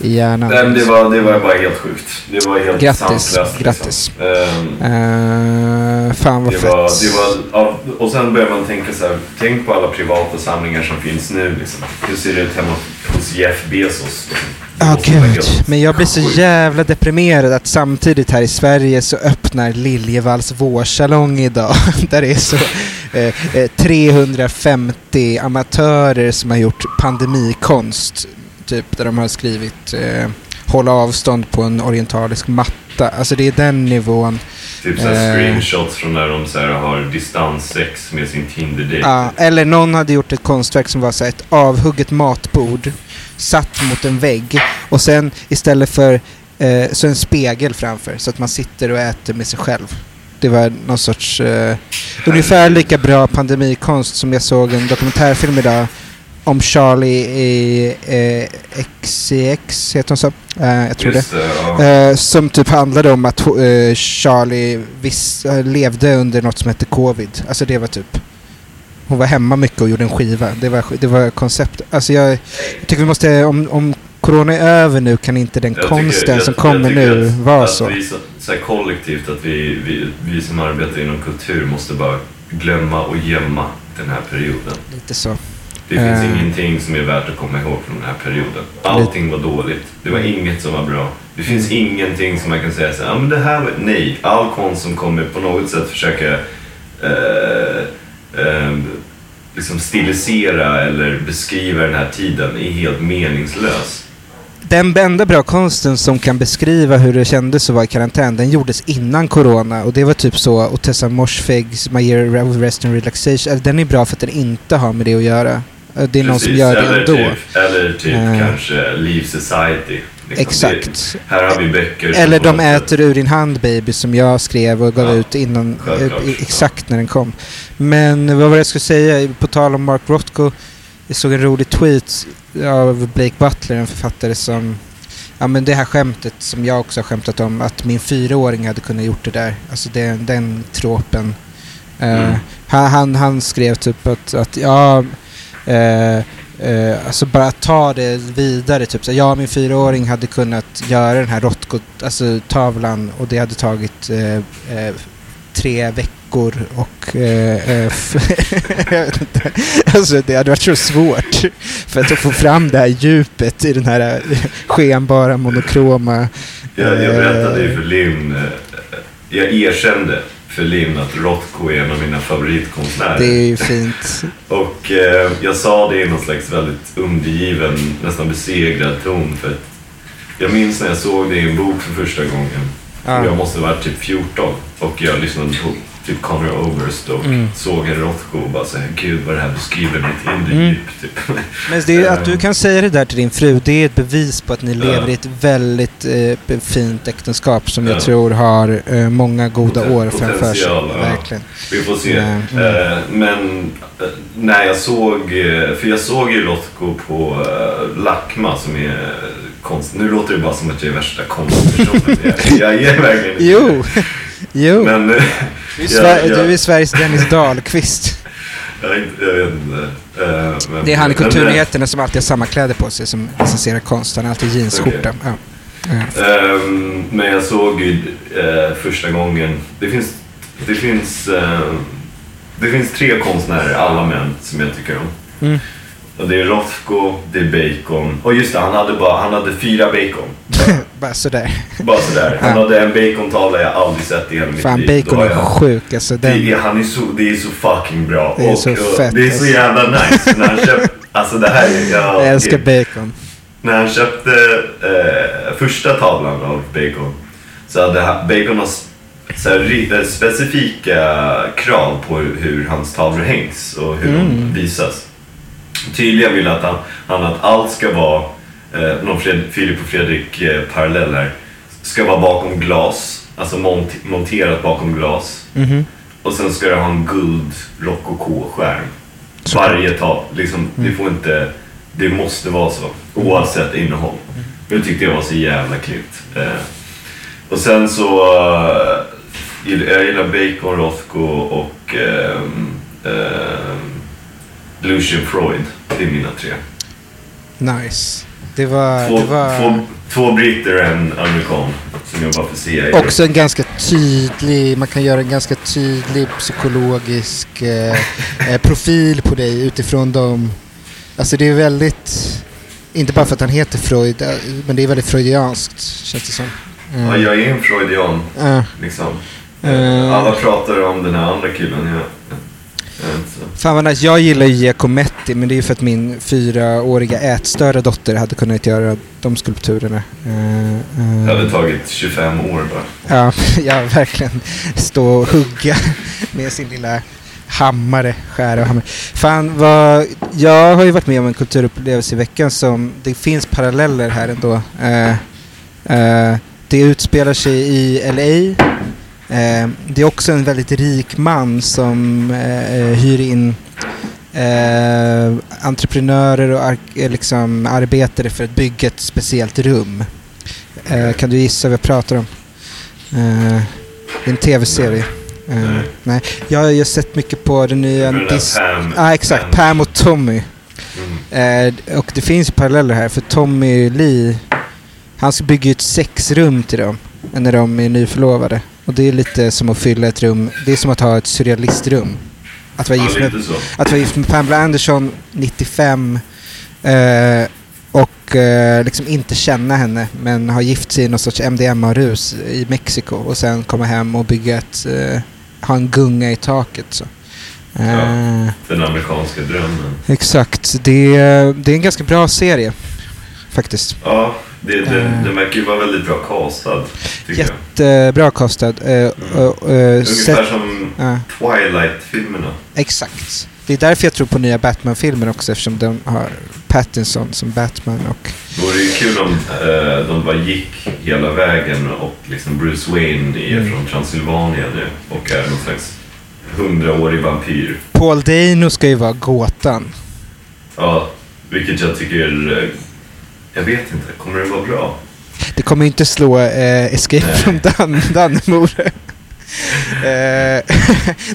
i hjärnan. Nej, det var, det var bara helt sjukt. Det var helt Grattis, sanslöst. grattis. Liksom. Ehm, Eh, fan vad det fett. var, det var, och sen börjar man tänka så här, tänk på alla privata samlingar som finns nu. Liksom. Hur ser det ut hemma hos Jeff Bezos? Liksom. Ja, vara gud. Men jag blir så jävla deprimerad att samtidigt här i Sverige så öppnar Liljevalchs vårsalong idag. Där det är så eh, eh, 350 amatörer som har gjort pandemikonst. Typ där de har skrivit eh, hålla avstånd på en orientalisk matta. Alltså det är den nivån. Typ så här Eh. screenshots från när de så här, har distanssex med sin Tinder-date. Ja, eller någon hade gjort ett konstverk som var så ett avhugget matbord satt mot en vägg och sen istället för eh, så en spegel framför så att man sitter och äter med sig själv. Det var någon sorts eh, ungefär lika bra pandemikonst som jag såg en dokumentärfilm idag om Charlie i eh, XCX, heter hon så? Eh, jag tror det. Just det, ja. Eh, som typ handlade om att eh, Charlie viss, eh, levde under något som hette covid. Alltså det var typ... Hon var hemma mycket och gjorde en skiva. Det var, det var koncept. Alltså jag, jag tycker vi måste... Om, om corona är över nu kan inte den Jag tycker- konsten jag- som kommer tycker nu att, vara att så. Vi, så här kollektivt, att vi, vi, vi som arbetar inom kultur måste bara glömma och gömma den här perioden. Lite så. Det finns Eh. ingenting som är värt att komma ihåg från den här perioden. Allting var dåligt. Det var inget som var bra. Det finns Mm. ingenting som man kan säga så här, ja men det här var... Nej, all konst som kommer på något sätt försöka eh, eh, liksom stilisera eller beskriva den här tiden är helt meningslös. Den enda bra konsten som kan beskriva hur det kändes att vara i karantän, den gjordes innan corona och det var typ så Otessa Moshfegs My Year of Rest and Relaxation, äh, den är bra för att den inte har med det att göra. Äh, Det är någon som gör det ändå. Typ, eller typ Eh. kanske Leave Society. Liksom Exakt. Det, här har vi böcker Eller De äter ur din hand baby som jag skrev och gav Ja, ut innan, eh, exakt när den kom. Men vad var det jag skulle säga, på tal om Mark Rothko, jag såg en rolig tweet av Blake Butler, en författare som Ja men det här skämtet som jag också har skämtat om, att min fyraåring hade kunnat gjort det där. Alltså den, den tropen. Eh, Mm. han, han, han skrev typ att, att ja, eh, eh, alltså bara ta det vidare. Typ så ja min fyraåring hade kunnat göra den här Rothko, alltså och det hade tagit eh, eh, tre veckor och eh, eh, jag vet inte. Alltså det hade varit så svårt för att få fram det här djupet i den här skenbara monokroma. Jag, jag berättade ju för Lim, eh, jag erkände för Lim att Rothko är en av mina favoritkonstnärer. Det är ju fint. Och eh, jag sa det i någon slags väldigt undergiven, nästan besegrad ton. För jag minns när jag såg det i en bok för första gången. Ja. Jag måste ha varit typ 14 och jag lyssnade på typ Conor Oberst och Mm. såg en Rothko och bara såhär, gud vad det här beskriver mitt inre Mm. djup. Typ. Men det att du kan säga det där till din fru, det är ett bevis på att ni lever i ett väldigt eh, fint äktenskap som jag Ja. tror har eh, många goda Poten- år framför sig. ja. Verkligen. Vi får se. Ja, mm. Eh, men eh, när jag såg, eh, för jag såg ju Rothko på uh, Lackma som är eh, konst. Nu låter det bara som att jag är värsta konstpersonen. jag, jag är verkligen Jo, jo. Men eh, jag- Sver- jag- du är Sveriges Dennis Dahlqvist. jag, jag vet inte. Eh, men- Det är han i men, eh, Kulturnyheterna som alltid har samma kläder på sig som recenserar konst. Han har alltid jeansskjorta. Ja. Ja. Ehm, men jag såg ju eh, första gången, det finns, det finns, eh, det finns tre konstnärer, alla män, som jag tycker om. Mm. Och det är Rothko, det är Bacon. Och just det, han hade, bara, han hade fyra bacon. Bara sådär. Bara sådär. Han hade en bacontavla jag aldrig sett i hela mitt Fan, liv. bacon är jag- sjuk. Alltså, Det den, är, han är så, det är så fucking bra. Det är och, så och fett, Det är så alltså. jävla nice. När han köpte, alltså det här är... Ja, jag älskar bacon. När han köpte eh, första tavlan av Bacon så hade han, Bacon har så här, eh, specifika krav på hur, hur hans tavlor hängs och hur Mm. de visas. Tydligen vill att han, han att allt ska vara, eh, någon Fred, Filip och Fredrik eh, här, ska vara bakom glas. alltså mont- monterat bakom glas. Mhm. Och sen ska det ha en guld rokoko-skärm. Varje tag. Liksom, Det får inte... Det måste vara så. Oavsett innehåll. Det tyckte jag var så jävla klippt. Eh, och sen så... eh, jag gillar Bacon, Rothko och ehm, ehm, Lucian Freud. Det är mina tre. Nice. Det var... Två, det var... två, två britter och en amerikan som jobbar för CIA. Också en ganska tydlig, man kan göra en ganska tydlig psykologisk eh, eh, profil på dig utifrån dem. Alltså det är väldigt, inte bara för att han heter Freud, eh, men det är väldigt freudianskt känns det som. Eh, Ja, jag är en freudian. eh, Liksom. Eh. Alla pratar om den här andra killen. Jag, Fan vad nice. Jag gillar ju Giacometti men det är ju för att min fyraåriga ätstörda dotter hade kunnat göra de skulpturerna. Eh, eh, Det hade tagit 25 år bara. Ja, ja, verkligen. Stå och hugga med sin lilla hammare, skära och hammare. Fan vad, jag har ju varit med om en kulturupplevelse i veckan som, det finns paralleller här ändå. Eh, eh, det utspelar sig i LA. Eh, det är också en väldigt rik man som eh, hyr in eh, entreprenörer och ar- eh, liksom arbetare för att bygga ett speciellt rum. Eh, kan du gissa vad jag pratar om? Eh, det är en tv-serie. Eh, Nej. nej. Jag har ju sett mycket på den nya... Dis- Pam- ah, exakt. Pam. Pam och Tommy. Mm. Eh, och det finns ju paralleller här för Tommy Lee, han ska bygga ett sexrum till dem när de är nyförlovade. Och det är lite som att fylla ett rum, det är som att ha ett surrealistrum. Att vara gift med, att vara gift med Pamela Anderson 95 eh, och eh, liksom inte känna henne men ha gift sig i någon sorts MDMA-rus i Mexiko och sen komma hem och bygga ett, eh, ha en gunga i taket. Så. Eh, Ja. Den amerikanska drömmen. Exakt. Det, det är en ganska bra serie. Faktiskt. Ja, det, den, Eh. den verkar ju vara väldigt bra castad. Tycker jag. Jättebra kostad. Uh, Ungefär som ja, Twilight-filmerna. exakt. Det är därför jag tror på nya Batman-filmer också eftersom de har Pattinson som Batman och... Det vore ju kul om eh, de bara gick hela vägen och liksom Bruce Wayne är Mm. från Transylvanien nu och är någon slags hundraårig vampyr. Paul Dano ska ju vara gåtan. Ja, vilket jag tycker... Jag vet inte, kommer det vara bra? Det kommer ju inte slå eh, Escape Nej. from Dan Dannemora. Eh,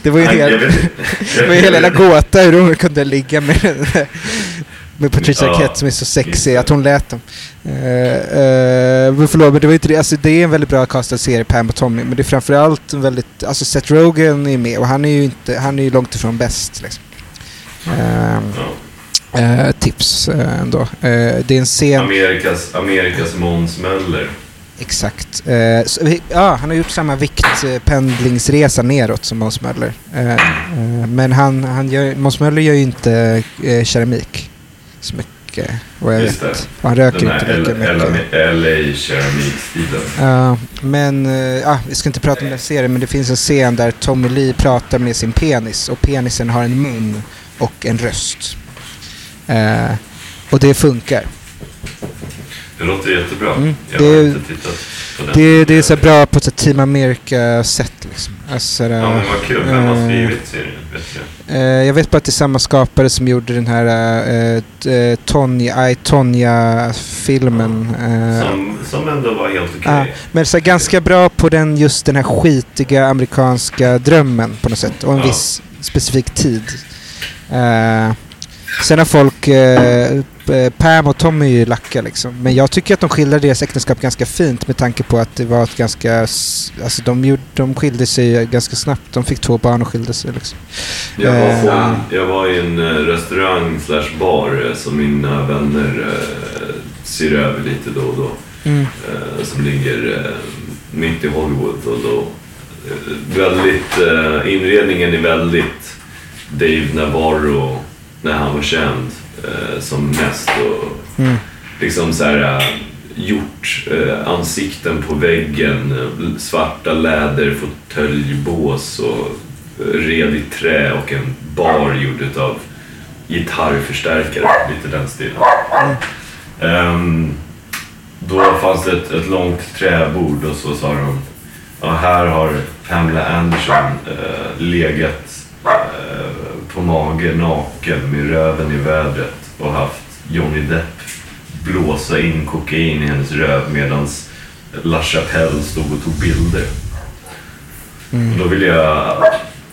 det var ju Nej, jag helt... vet inte. Det var ju hela gåta hur hon kunde ligga med den där- med Patricia Ja, Arquette som är så sexig, att hon lät dem. Uh, uh, förlåt, men det var inte det. Alltså, det är en väldigt bra castad serie, Pam och Tommy. Men det är framförallt en väldigt... Alltså Seth Rogen är med och han är ju inte... Han är ju långt ifrån bäst liksom. Ehm, Ja. Eh, tips eh, ändå. Eh, det är en scen... Amerikas, Amerikas Måns Möller. Exakt. Eh, så, ja, han har gjort samma viktpendlingsresa neråt som Måns Möller. Eh, eh, men han, han gör, Måns Möller gör ju inte keramik så mycket, vad jag Just vet. Och han röker Den inte lika mycket. LA LA keramikstilen. Ja, men ja, vi ska inte prata om den serien, men det finns en scen där Tommy Lee pratar med sin penis och penisen har en mun och en röst. Eh, och det funkar. Det låter jättebra. Mm, Jag det- har inte tittat på den. Det, det är så bra på ett Team America-sätt. Liksom. Alltså, Ja, men vad kul. Vem har eh, skrivit serien? Vet? Eh, jag vet bara att det är samma skapare som gjorde den här uh, uh, Tonya, I, Tonya-filmen. eh, Som, som ändå var helt okej. ah, men så ganska bra på den, just den här skitiga amerikanska drömmen på något sätt. Och en Ja. viss specifik tid. Eh, sen har folk... eh, eh, Pam och Tom är ju lacka liksom. Men jag tycker att de skildrar deras äktenskap ganska fint med tanke på att det var ett ganska... Alltså de, gjorde, de skilde sig ganska snabbt. De fick två barn och skilde sig liksom. Jag var, Eh, på, jag var i en eh, restaurang slash bar som mina vänner eh, ser över lite då och då. Mm. Eh, som ligger mitt i Hollywood. Och då, väldigt, inredningen är väldigt Dave Navarro när han var känd eh, som mest. Och, Mm. liksom så här äh, gjort äh, ansikten på väggen, äh, svarta läderfåtöljbås och äh, red i trä och en bar gjord utav gitarrförstärkare, lite den stilen. Ehm, då fanns det ett, ett långt träbord och så sa de ja, här har Pamela Anderson eh, legat eh, på mage naken med röven i vädret och haft Johnny Depp blåsa in kokain i hennes röv medan La Chapelle stod och tog bilder. Mm. Och då vill jag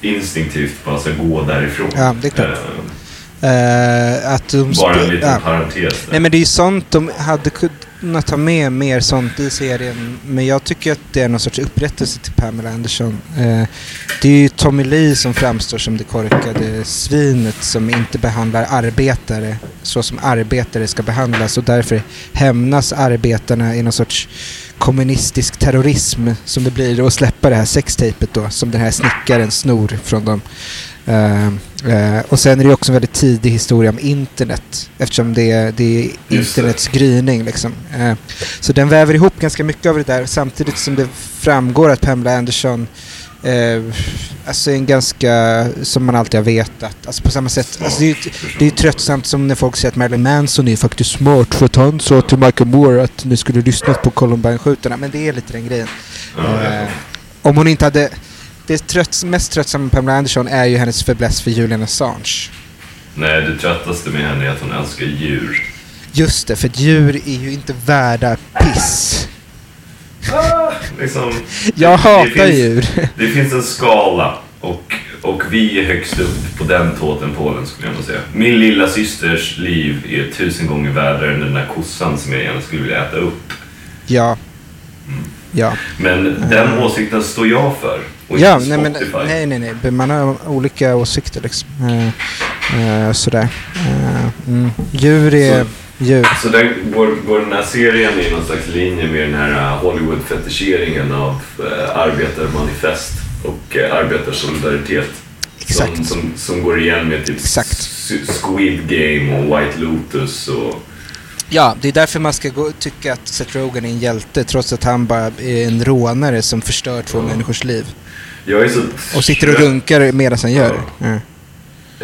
instinktivt bara så gå därifrån. Ja, det är klart. Eh, Eh, att de bara en liten ja. parentes. där. Nej men det är ju sånt de hade kunnat ta med mer sånt i serien. Men jag tycker att det är någon sorts upprättelse till Pamela Anderson. Eh, det är ju Tommy Lee som framstår som det korkade svinet som inte behandlar arbetare så som arbetare ska behandlas och därför hämnas arbetarna i någon sorts kommunistisk terrorism som det blir att släppa det här sextejpet då som den här snickaren snor från dem. Eh, eh, och sen är det också en väldigt tidig historia om internet eftersom det är, det är internets gryning. Liksom. Eh, så den väver ihop ganska mycket av det där samtidigt som det framgår att Pamela Anderson eh, alltså är en ganska, som man alltid har vetat, alltså på samma sätt. Alltså det, är ju, det är ju tröttsamt som när folk säger att Marilyn Manson är faktiskt smart för att han sa till Michael Moore att ni skulle lyssnat på Columbine-skjutarna. Men det är lite den grejen. Eh, om hon inte hade... Det trötts, mest tröttsamma med Pamela Anderson är ju hennes fäbless för Julian Assange. Nej, det tröttaste med henne är att hon älskar djur. Just det, för djur är ju inte värda piss. Liksom, Jag det hatar finns- djur. Det finns en skala och, och vi är högst upp på den tåtenpålen skulle jag nog säga. Min lilla systers liv är tusen gånger värre än den där kossan som jag gärna skulle vilja äta upp. Ja. Ja. Men den åsikten står jag för. Och Ja, nej, men, nej, nej, nej. Man har olika åsikter liksom. Eh, eh, sådär. Eh, mm. Djur är djur. Så den, går, går den här serien i någon slags linje med den här uh, Hollywood-fetischeringen av uh, arbetarmanifest och uh, arbetarsolidaritet? Exakt. Som, som, som går igen med typ Exakt. Squid Game och White Lotus och... Ja, det är därför man ska gå, tycka att Seth Rogen är en hjälte trots att han bara är en rånare som förstör två människors liv. Och sitter och runkar medan han gör det. Ja.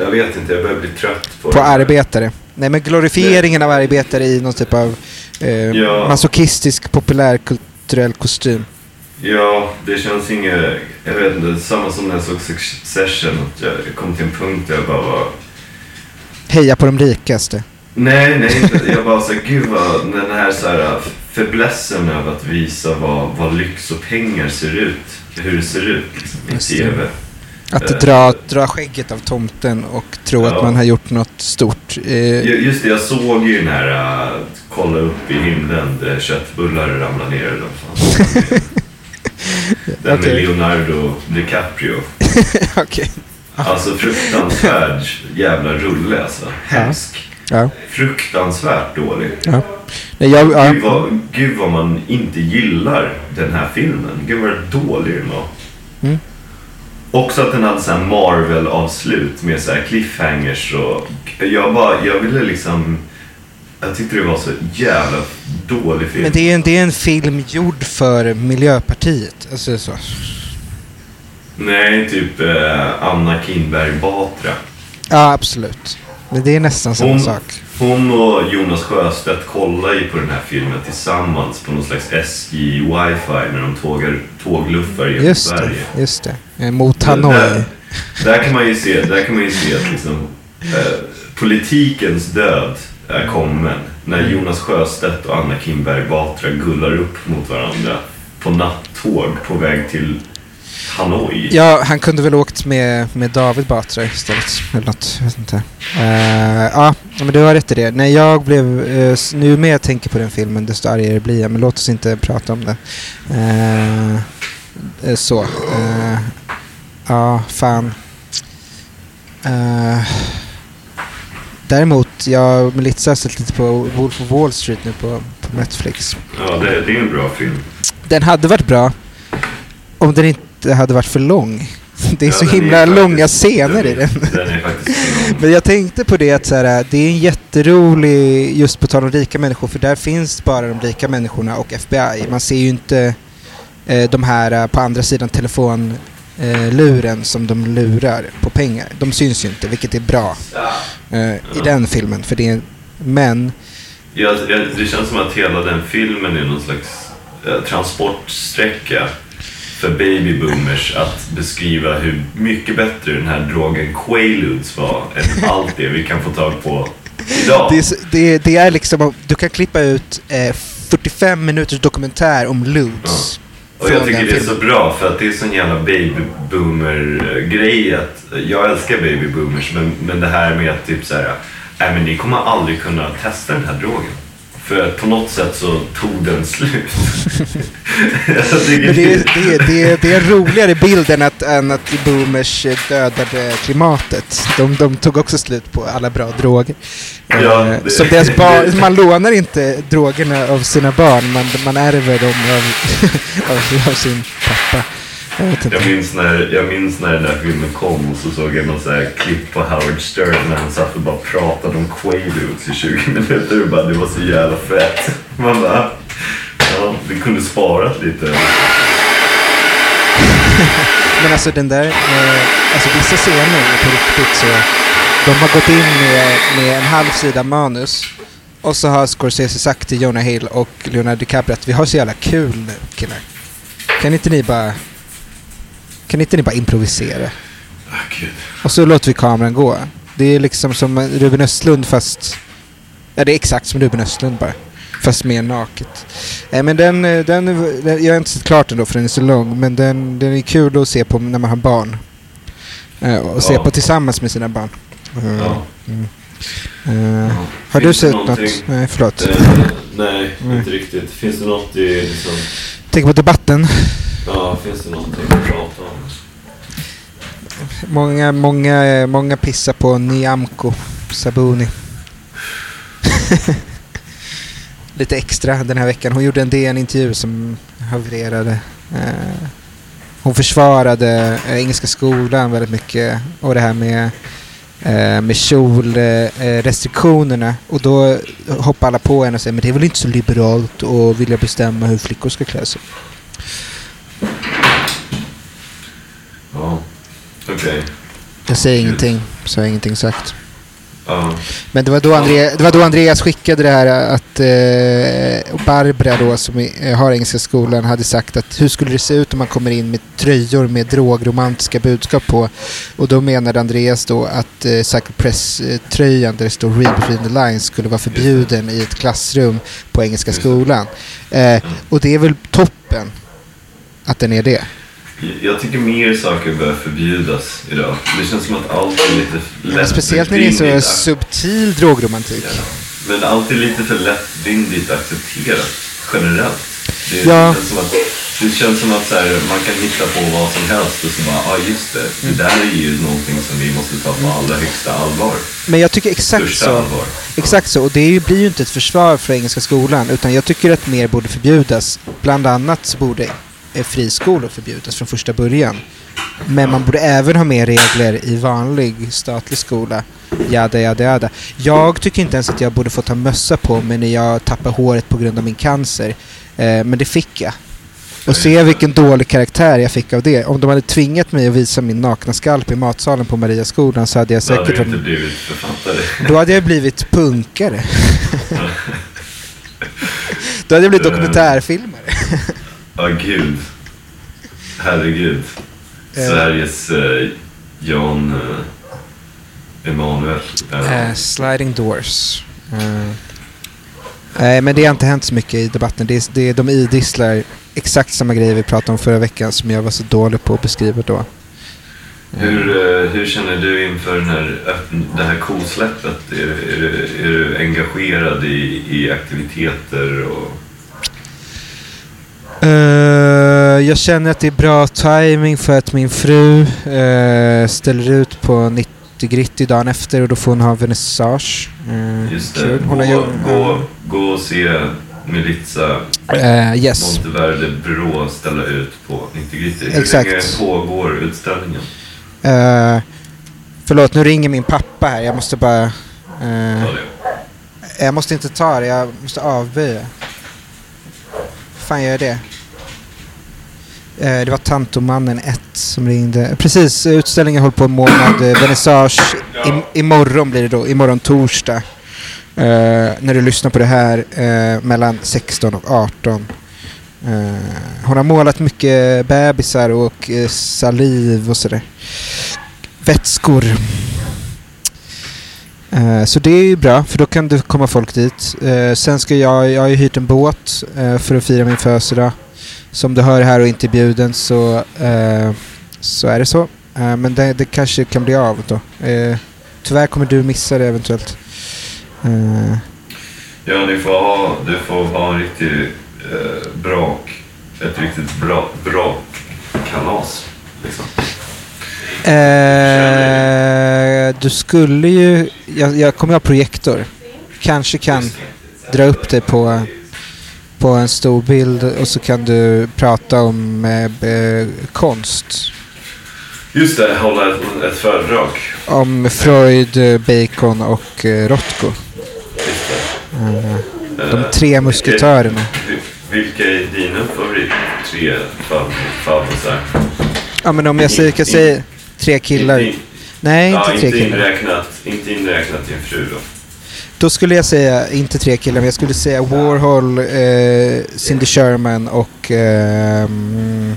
Jag vet inte, jag börjar bli trött på, På arbetare. Nej men glorifieringen av arbetare i någon typ av eh, Ja. masochistisk populärkulturell kostym. Ja, det känns inget... Jag vet inte, samma som när jag såg Succession. Att jag kom till en punkt där jag bara var... Heja på de rikaste. Nej, nej, inte. jag bara såhär, gud vad den här såhär fäblessen över att visa vad, vad lyx och pengar ser ut. Hur det ser ut i. TV. Att Eh. dra, dra skägget av tomten och tro Ja. att man har gjort något stort. Eh, Ju- Just det, jag såg ju den här uh, kolla upp i himlen där köttbullar ramlar ner. eller fan. Den med Leonardo DiCaprio. Okej. Alltså fruktansvärd jävla rulle alltså. Hemsk. Ja. Fruktansvärt dålig. ja. Nej, jag, ja. Gud, vad, gud vad man inte gillar den här filmen. Gud vad dålig den var. Mm. Också att den hade så Marvel-avslut med så här cliffhangers och jag bara, jag ville liksom jag tyckte det var så jävla dålig film. Men det är, en, det är en film gjord för Miljöpartiet. Alltså så. Nej, typ eh, Anna Kinberg Batra. Ja, absolut. Det är nästan samma Hon, sak. hon och Jonas Sjöstedt kollar ju på den här filmen tillsammans på någon slags SJ wifi när de tågar, tågluffar genom Just Sverige. det, just det. Eh, Mot Där, Hanoi. där kan man ju se, där kan man ju se att liksom, eh, politikens död är kommen. När Mm. Jonas Sjöstedt och Anna Kinberg Batra gullar upp mot varandra på nattåg på väg till Hanoi. Ja, han kunde väl åkt med, med David Batra istället. Eller något, jag vet inte. Eh, ja, men du har rätt i det. Nej, jag blev... Uh, nu mer jag tänker på den filmen, desto argare blir jag. Men låt oss inte prata om det. Eh, eh, så. Ja, fan. Däremot, jag har sett lite på Wolf of Wall Street nu på, på Netflix. Ja, det, det är en bra film. Den hade varit bra om den inte hade varit för lång. Det är Ja, så är himla faktiskt- långa scener i den. Den är. Men jag tänkte på det att så här, det är en jätterolig, just på tal om rika människor, för där finns bara de rika människorna och FBI. Man ser ju inte eh, de här eh, på andra sidan telefonluren eh, luren som de lurar på pengar. De syns ju inte, vilket är bra eh, i den filmen. För det är, men, Ja, det känns som att hela den filmen är någon slags eh, transportsträcka för babyboomers att beskriva hur mycket bättre den här drogen Quaaludes var än allt det vi kan få tag på idag. Det är, det, det är liksom, du kan klippa ut eh, 45 minuters dokumentär om Ludes. Och jag tycker det är så bra för att det är sån jävla babyboomer-grej att jag älskar babyboomers men, men det här med att typ så här, nej men ni kommer aldrig kunna testa den här drogen. För på något sätt så tog den slut. Det, är, det, det, det är en roligare bild än att, än att boomers dödade klimatet. De, de tog också slut på alla bra droger. Ja, eh, Som deras barn, man lånar inte drogerna av sina barn, man, man ärver dem av, av, av sin pappa. Jag. Jag minns, när, jag minns när den där filmen kom och så såg jag någon så här klipp på Howard Stern när han satt och bara pratade om Quaaludes i 20 minuter och bara det var så jävla fett. Man bara, ja, vi kunde sparat lite. Men alltså den där, eh, alltså vissa scener är på riktigt så, de har gått in med, med en halv sida manus och så har Scorsese sagt till Jonah Hill och Leonardo DiCaprio att vi har så jävla kul nu killar. Kan inte ni bara, kan inte ni bara improvisera? Ah. Och så låter vi kameran gå. Det är liksom som Ruben Östlund fast... Ja, det är exakt som Ruben Östlund bara. Fast mer naket. Eh, men den, eh, den, den, jag har inte sett klart den då för den är så lång. Men den, den är kul att se på när man har barn. Eh, och se Ja. på tillsammans med sina barn. Ja. mm. Ja. har du Finns det sett något? Nej, förlåt. Eh, nej, Nej. inte riktigt. Finns det något i liksom, Tänk på debatten ja, finns det någonting att prata om? Många, många, många pissar på Nyamko Sabuni. Lite extra den här veckan. Hon gjorde en DN-intervju som havererade. Eh, hon försvarade eh, Engelska skolan väldigt mycket och det här med, eh, med kjolrestriktionerna. Och då hoppar alla på henne och säger men det är väl inte så liberalt att vilja bestämma hur flickor ska klä sig. Ja, okej. Jag säger ingenting, så har jag ingenting sagt. Ja. Men det var, då André, det var då Andreas skickade det här att eh, Barbara då som i- eh, har Engelska skolan hade sagt att hur skulle det se ut om man kommer in med tröjor med drogromantiska budskap på. Och då menade Andreas då att eh, Cycle Press-tröjan där det står Read between the lines skulle vara förbjuden i ett klassrum på Engelska skolan. Eh, och det är väl toppen att den är det. Jag tycker mer saker bör förbjudas idag. Det känns som att allt är lite Men speciellt när det är så lättvindigt subtil drogromantik. Ja. Men allt är lite för lättvindigt accepterat generellt. Det, Ja. känns som att, det känns som att så här, man kan hitta på vad som helst och så bara, ja ah, just det, Mm. det där är ju någonting som vi måste ta på allra högsta allvar. Men jag tycker exakt Största så. allvar. Exakt så, och det blir ju inte ett försvar för Engelska skolan utan jag tycker att mer borde förbjudas. Bland annat så borde friskolor förbjudas från första början. Men man borde även ha mer regler i vanlig statlig skola. Jada, jada, jada. Jag tycker inte ens att jag borde få ta mössa på mig när jag tappar håret på grund av min cancer. Eh, men det fick jag. Och se vilken dålig karaktär jag fick av det. Om de hade tvingat mig att visa min nakna skalp i matsalen på Mariaskolan så hade jag Så hade säkert du inte blivit författare. då hade jag blivit punkare. Då hade jag blivit dokumentärfilmare. Ja, gud. Herregud. Eh. Sveriges eh, Jan eh, Emanuel. Eh, Eh, sliding doors. Eh, Nej, men det har inte hänt så mycket i debatten. Det är, det är, de idisslar exakt samma grejer vi pratade om förra veckan som jag var så dålig på att beskriva då. Hur, eh, hur känner du inför den här, det här kosläppet? Är, är, du- är du engagerad i, i aktiviteter? Och, Eh, jag känner att det är bra timing för att min fru eh, ställer ut på 90 Gritty dagen efter och då får hon ha vernissage. Eh, just det, kul. Hon har gå, ju- gå, gå och se Militza Eh, yes. Monteverde Brå ställa ut på 90 Gritty. Hur Exakt. länge pågår utställningen? Uh, förlåt, nu ringer min pappa här. Jag måste bara... det. jag måste inte ta det, jag måste avböja fan gör jag det? Eh, det var Tantomannen 1 som ringde. Precis, utställningen håller på en månad. Eh, Vernissage i, imorgon blir det då. Imorgon torsdag. Eh, när du lyssnar på det här eh, mellan 16 och 18. Eh, hon har målat mycket bebisar och eh, saliv och sådär. Vätskor. Eh, så det är ju bra, för då kan det komma folk dit. Eh, sen ska jag, jag har ju hyrt en båt eh, för att fira min födelsedag. Som du hör här och inte är bjuden så, eh, så är det så. Eh, men det, det kanske kan bli av då. Eh, tyvärr kommer du missa det eventuellt. Ja, du får ha, du får ha en riktig eh, brak, ett riktigt bra, bra kalas. Liksom. Eh, du skulle ju... Jag, jag kommer ha projektor. Kanske kan dra upp dig på, på en stor bild och så kan du prata om eh, eh, konst. Just det, hålla ett, ett föredrag. Om Freud, eh, Bacon och eh, Rothko. Eh, de Eh, tre musketörerna. Vilka, är dina favorit tre fav- favvisar? Ja men om jag säger, tre killar. Inte, Nej, ja, inte tre inte killar. inräknat, inte inräknat din fru då. Då skulle jag säga, inte tre killar, men jag skulle säga Warhol, eh, Cindy Sherman och ehm,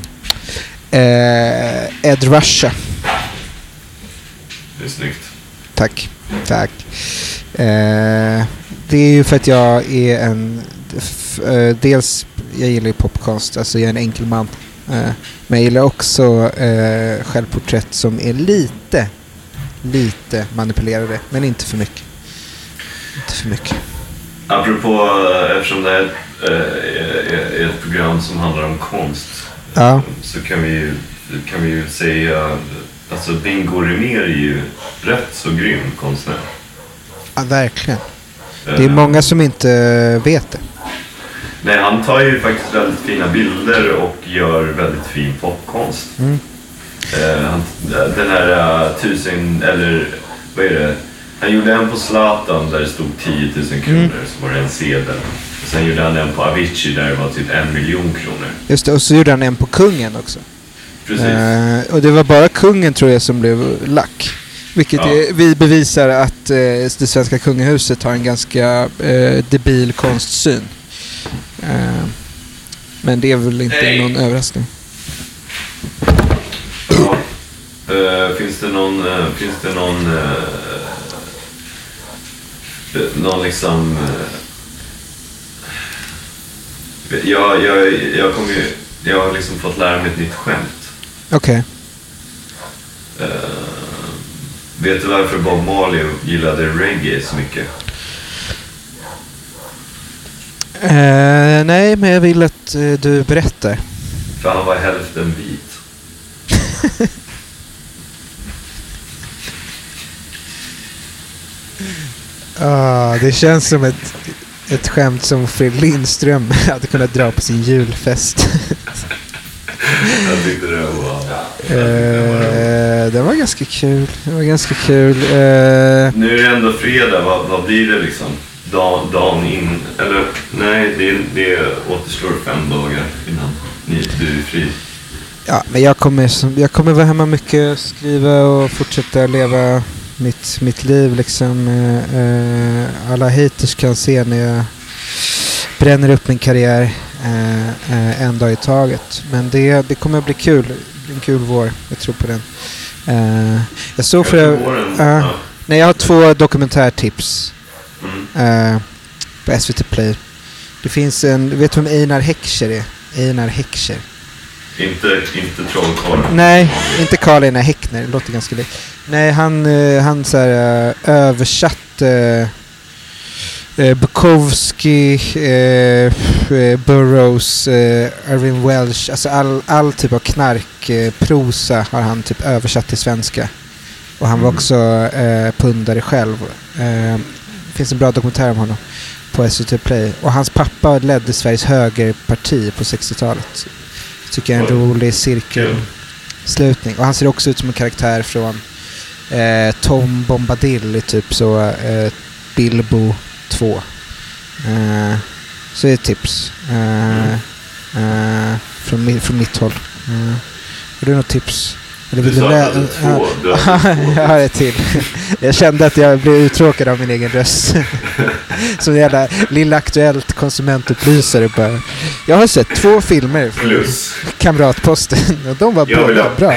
eh, Ed Ruscha. Det är snyggt. Tack. Tack. Eh, det är ju för att jag är en... F, eh, dels, jag gillar ju popkonst, alltså jag är en enkel man. Eh, men jag gillar också eh, självporträtt som är lite, lite manipulerade, men inte för mycket. Inte för mycket. Apropå, eh, eftersom det här eh, är, ett program som handlar om konst. Ja. Så kan vi ju, kan vi ju säga, alltså Bingo Rimér är ju rätt så grym konstnär. Ja, verkligen. Det är många som inte vet det. Nej, han tar ju faktiskt väldigt fina bilder och gör väldigt fin popkonst. Mm. Eh, han, den här uh, tusen, eller vad är det? Han gjorde en på Zlatan där det stod 10 000 kronor, Mm. så var det en sedel. Och sen gjorde han en på Avicii där det var typ en miljon kronor. Just det, och så gjorde han en på kungen också. Precis. Eh, och det var bara kungen tror jag som blev lack. Vilket Ja. är, vi bevisar att eh, det svenska kungahuset har en ganska eh, debil konstsyn. Eh, men det är väl inte Hej. någon överraskning. Ja. Eh, finns det någon, eh, finns det någon, eh, någon liksom... jag, jag, jag, kommer ju, jag har liksom fått lära mig ett nytt skämt. Okej. Eh, vet du varför Bob Marley gillade reggae så mycket? Eh, nej, men jag vill att eh, du berättar. För han var hälften vit. Ah, det känns som ett, ett skämt som Fred Lindström hade kunnat dra på sin julfest. Jag tyckte det var... Eh, det var ganska kul. Det var ganska kul. Eh, Nu är det ändå fredag, vad, vad blir det liksom? Dag, dagen in, eller nej, det, det återstår fem dagar innan ni, du är fri. ja, men jag kommer, jag kommer vara hemma mycket, skriva och fortsätta leva mitt, mitt liv. Liksom. Eh, eh, alla haters kan se när jag bränner upp min karriär eh, eh, en dag i taget. Men det, det kommer att bli kul. En kul vår. Jag tror på den. Eh, jag såg för... Ja. Nej, jag har två dokumentärtips. Mm. eh, på SVT Play. Det finns en, vet du vem Einar Heckscher är? Einar Heckscher. Inte, inte trollkarlen. Nej, inte Karl Einar Häckner, det låter ganska likt. Nej, han, eh, han så här, eh, översatte eh, Bukowski, eh, Burroughs, eh, Irving Welsh, alltså all, all typ av knarkprosa har han typ översatt till svenska. Och han var Mm. också eh, pundare själv. Det finns en bra dokumentär om honom på SVT Play. Och hans pappa ledde Sveriges högerparti på 60-talet. Tycker jag är en rolig cirkelslutning. Och han ser också ut som en karaktär från eh, Tom Bombadil i typ så eh, Bilbo 2. Eh, så det är ett tips. Eh, eh, från, från mitt håll. Eh, har du något tips? Eller Du vill sa lä- du två. Du jag har ett till. Jag kände att jag blev uttråkad av min egen röst. Som en jävla lilla Aktuellt konsumentupplysare bara. Jag har sett två filmer från Plus. Kamratposten och de var båda bra.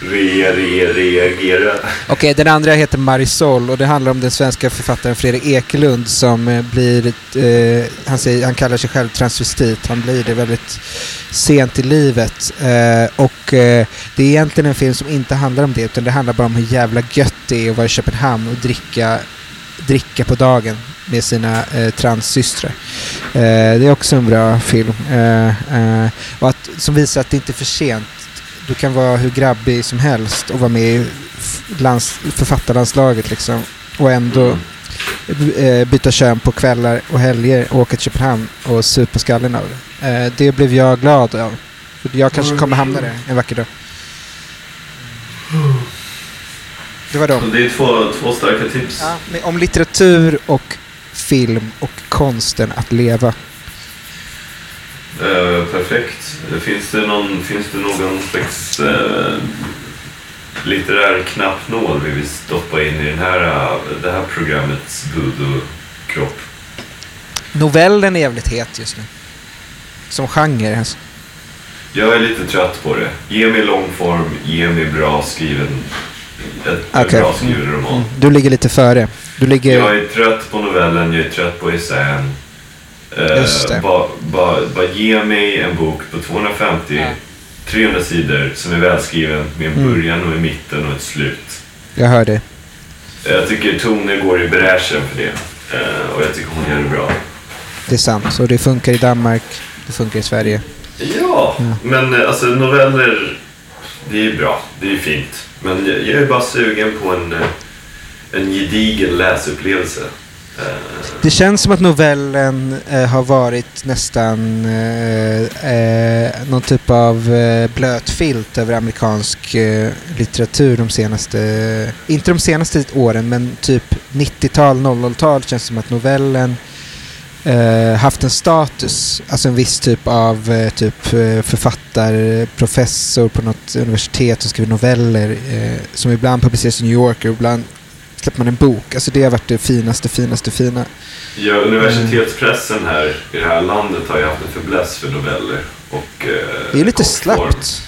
Re, re, reagera. Okej, den andra heter Marisol och det handlar om den svenska författaren Fredrik Ekelund som eh, blir, eh, han, säger, han kallar sig själv transvestit, han blir det väldigt sent i livet. Eh, och eh, det är egentligen en film som inte handlar om det utan det handlar bara om hur jävla gött det är att vara i Köpenhamn och dricka, dricka på dagen med sina eh, transsystrar. Eh, det är också en bra film. Eh, eh, och att, som visar att det inte är för sent. Du kan vara hur grabbig som helst och vara med i lands, författarlandslaget liksom. Och ändå eh, byta kön på kvällar och helger och åka till Köpenhamn och supa skallen av det. Eh, det blev jag glad av. För jag kanske kommer hamna där en vacker dag. Det var dem. det är två, två starka tips. Ja, om litteratur och film och konsten att leva. Eh, perfekt. Finns det någon, finns det någon slags eh, litterär knappnål vi vill stoppa in i den här, eh, det här programmets voodoo-kropp? Novellen är jävligt het just nu. Som genre alltså. Jag är lite trött på det. Ge mig långform, ge mig bra skriven, ett, Okej. bra skriven roman. Mm. Du ligger lite före. Du ligger... Jag är trött på novellen, jag är trött på essän. Eh, det. Bara ba, ba ge mig en bok på 250, Ja. 300 sidor som är välskriven med en Mm. början och en mitten och ett slut. Jag hör dig. Jag tycker Tone går i bräschen för det. Eh, och jag tycker hon gör det bra. Det är sant. Och det funkar i Danmark. Det funkar i Sverige. Ja, Ja. men eh, alltså noveller, det är bra. Det är fint. Men jag, jag är bara sugen på en, eh, en gedigen läsupplevelse. Det känns som att novellen eh, har varit nästan eh, eh, någon typ av eh, blöt filt över amerikansk eh, litteratur de senaste, inte de senaste åren, men typ 90-tal, 00-tal känns som att novellen eh, haft en status, alltså en viss typ av eh, typ eh, författare, professor på något universitet som skriver noveller eh, som ibland publiceras i New Yorker och ibland släpper man en bok. Alltså det har varit det finaste, finaste, fina. Ja, universitetspressen här i det här landet har ju haft en fäbless för noveller. Och, eh, Det är lite slappt.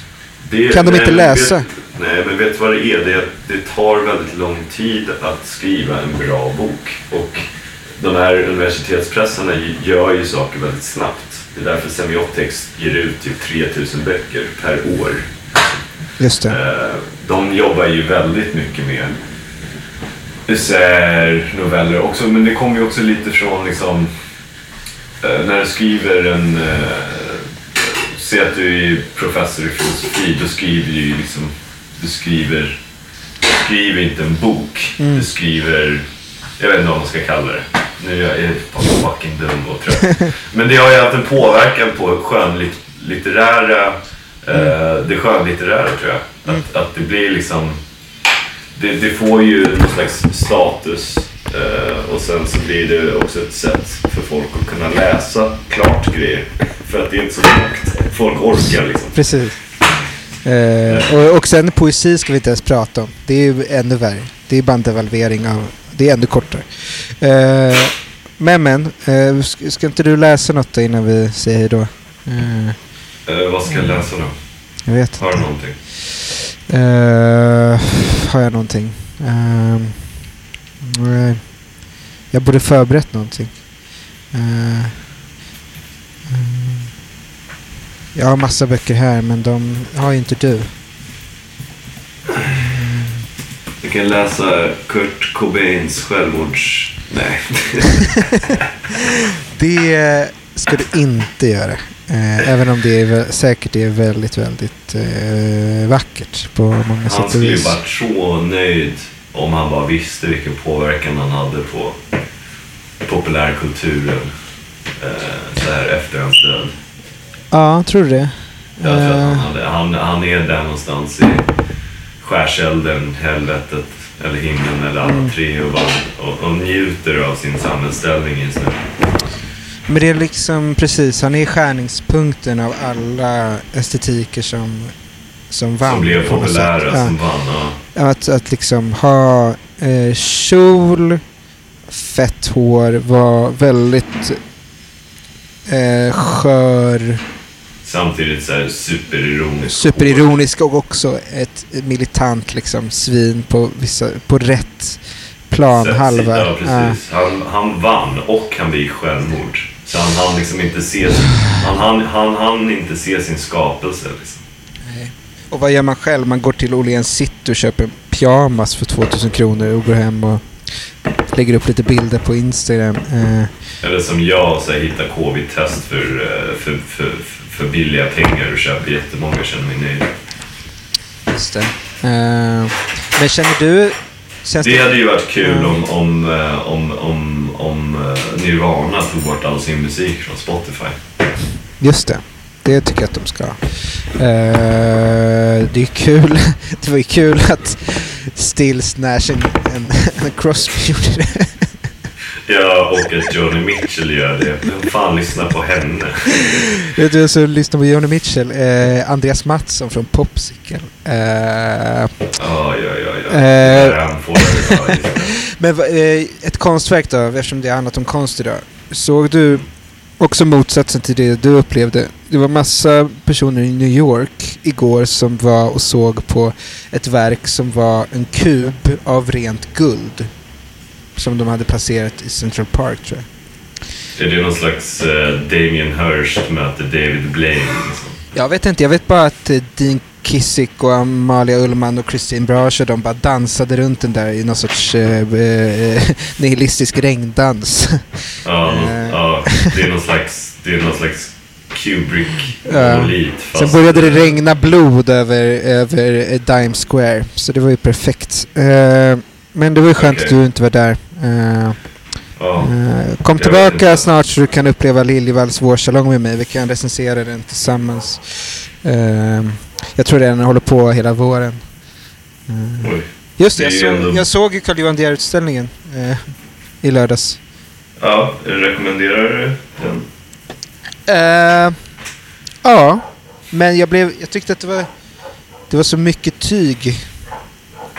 Det- Kan de nej, inte läsa? Vet, nej, men vet du vad det är? Det, det tar väldigt lång tid att skriva en bra bok. Och de här universitetspressarna gör ju saker väldigt snabbt. Det är därför Semiotex ger ut typ 3000 böcker per år. Just det. Eh, De jobbar ju väldigt mycket med essäer, noveller. Också. Men det kommer ju också lite från liksom eh, när du skriver en eh, Säg att du är professor i filosofi, då skriver du ju liksom Du skriver Du skriver inte en bok, Mm. du skriver Jag vet inte vad man ska kalla det. Nu är jag fucking dum och trött. Men det har ju haft en påverkan på skönlitterära eh, Det skönlitterära tror jag. Att, att det blir liksom det, det får ju någon slags status eh, och sen så blir det också ett sätt för folk att kunna läsa klart grejer. För att det är inte så långt. Folk orkar liksom. Precis. Eh, och, och sen poesi ska vi inte ens prata om. Det är ju ännu värre. Det är bara en devalvering av... Det är ännu kortare. Eh, men men, ska, ska inte du läsa något då innan vi säger hej då? Eh, vad ska jag läsa nu? jag vet Har du någonting? Eh, har jag någonting? Ehm, nej. jag borde förberett någonting. Eh, mm. jag har massa böcker här men de har ju inte du. Jag kan läsa Kurt Cobains självmords... Nej. Det ska du inte göra. Eh, även om det är, säkert är väldigt, väldigt eh, vackert på många Han sätt och skulle ju vis. varit så nöjd om han bara visste vilken påverkan han hade på populärkulturen eh, så här efter hans död. Ja, tror du det? Jag tror att han, Eh, hade, han, han är där någonstans i skärselden, helvetet eller himlen eller alla Mm. tre och, bara, och, och njuter av sin samhällsställning just nu. Men det är liksom precis, han är skärningspunkten av alla estetiker som som vann. Som blev populära. Ja. som vann. Ja. Att, att liksom ha eh, kjol, fett hår, var väldigt eh, skör, Samtidigt så här superironisk. superironisk och också ett militant liksom svin på, vissa, på rätt planhalva. Ja, precis. Han, han vann och han begick självmord. Så han hann liksom inte se, han, han, han, han inte se sin skapelse. Liksom. Nej. Och vad gör man själv? Man går till Åhléns City och köper en pyjamas för 2000 kronor och går hem och lägger upp lite bilder på Instagram. Eh, Eller som jag, så här, hittar covid-test för, eh, för, för, för billiga pengar och köper jättemånga känner mig nöjd. just det. Eh, men känner du... Känns Det hade ju varit kul om, om, eh, om, om, om eh, Nirvana tog bort all sin musik från Spotify. Just det. Det tycker jag att de ska. Uh, det är kul. Det var ju kul att Stills Nash en, en, en Crosby gjorde det. Ja, och att Johnny Mitchell gör det. Vem fan lyssnar på henne? Vet du som lyssnar på Joni Mitchell? Eh, Andreas Mattsson från Popsicle. Eh, Ja, ja, ja. ja. Eh. Men eh, ett konstverk då, eftersom det handlat om konst idag. Såg du också motsatsen till det du upplevde? Det var massa personer i New York igår som var och såg på ett verk som var en kub av rent guld. Som de hade placerat i Central Park tror jag. Är det någon slags uh, Damien Hirst möter David Blaine? Liksom? Jag vet inte, jag vet bara att eh, Dean Kissick och Amalia Ullman och Christine Brasher de bara dansade runt den där i någon sorts eh, eh, nihilistisk regndans. Ja, Eh. ja, det är någon slags, det är någon slags Kubrick Ja. Sen började det regna blod över, över Dime Square, så det var ju perfekt. Eh, men det var ju skönt Okej. att du inte var där. Eh, Ja. eh, kom tillbaka snart så du kan uppleva Liljevalchs vårsalong med mig. Vi kan recensera den tillsammans. Eh, jag tror den håller på hela våren. Oj. just det, jag, ändå- jag såg ju Carl Johan eh, i lördags. Ja, rekommenderar du den? Ja, men jag, blev, jag tyckte att det var, det var så mycket tyg.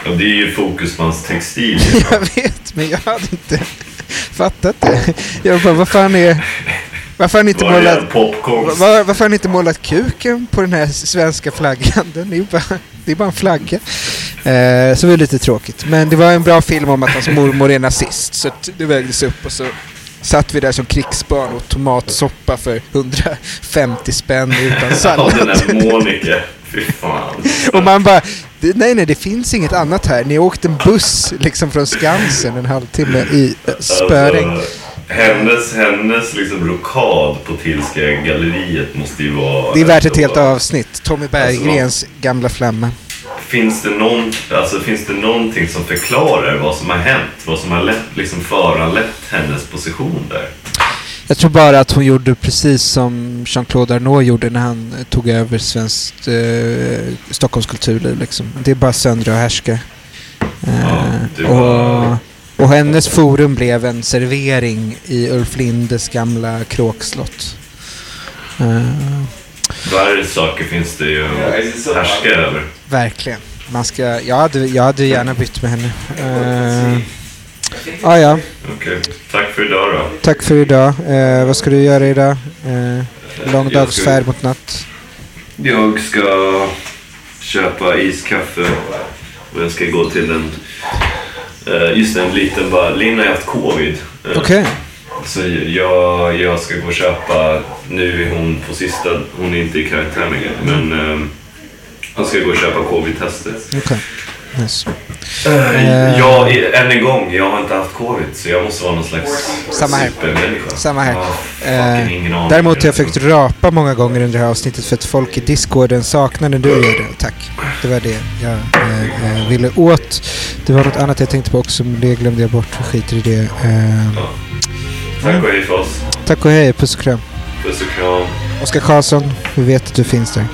Ja, det är ju Fokusmans textil. Jag vet, men jag hade inte fattat det. Jag bara, vad fan är... Varför har ni inte målat... Var, varför har inte målat kuken på den här svenska flaggan? Den är ju bara, det är bara en flagga. Eh, så det var lite tråkigt. Men det var en bra film om att hans mormor är nazist. Så det vägdes upp och så satt vi där som krigsbarn och tomatsoppa för 150 spänn utan Ja, sallad. den här Monica. Fy fan. Och man bara, "Det- nej nej det finns inget annat här. Ni åkte en buss liksom från Skansen en halvtimme i eh, spöregn. Alltså, hennes, hennes liksom rokad på Tillska galleriet måste ju vara... Det är värt ett alltså, helt avsnitt. Tommy Berggrens gamla flamma. Finns det, någon, alltså, finns det någonting som förklarar vad som har hänt? Vad som har lett, liksom föranlett hennes position där? Jag tror bara att hon gjorde precis som Jean-Claude Arnault gjorde när han eh, tog över svenskt eh, Stockholms kulturliv. Liksom. Det är bara söndra och härska. Eh, och, och hennes forum blev en servering i Ulf Lindes gamla kråkslott. Eh, Värre saker finns det ju att härska över. verkligen. Man ska, jag, hade, jag hade gärna bytt med henne. Uh, ah, ja, Okej, tack för idag då. tack för idag. Eh, vad ska du göra idag? Uh, lång dags ska- färd mot natt. Jag ska köpa iskaffe och jag ska gå till en... eh, Just en liten bara... Linn har haft covid. Eh, Okej. Så jag, jag ska gå och köpa... Nu är hon på sista... Hon är inte i karantän längre. Men eh, jag ska gå och köpa covid-testet. Okej. Nice. Uh, jag, än en gång, jag har inte haft covid så jag måste vara någon slags Samma här. supermänniska. Samma här. Ingen aning. Däremot har jag försökt rapa många gånger under det här avsnittet för att folk i discorden saknar när du gör det. Tack. Det var det jag eh, eh, ville åt. Det var något annat jag tänkte på också, men det glömde jag bort. Jag skiter i det. Eh, Ja. Tack och hej för oss. tack och hej, puss och kram. Puss och kram. Oskar Karlsson, vi vet att du finns där.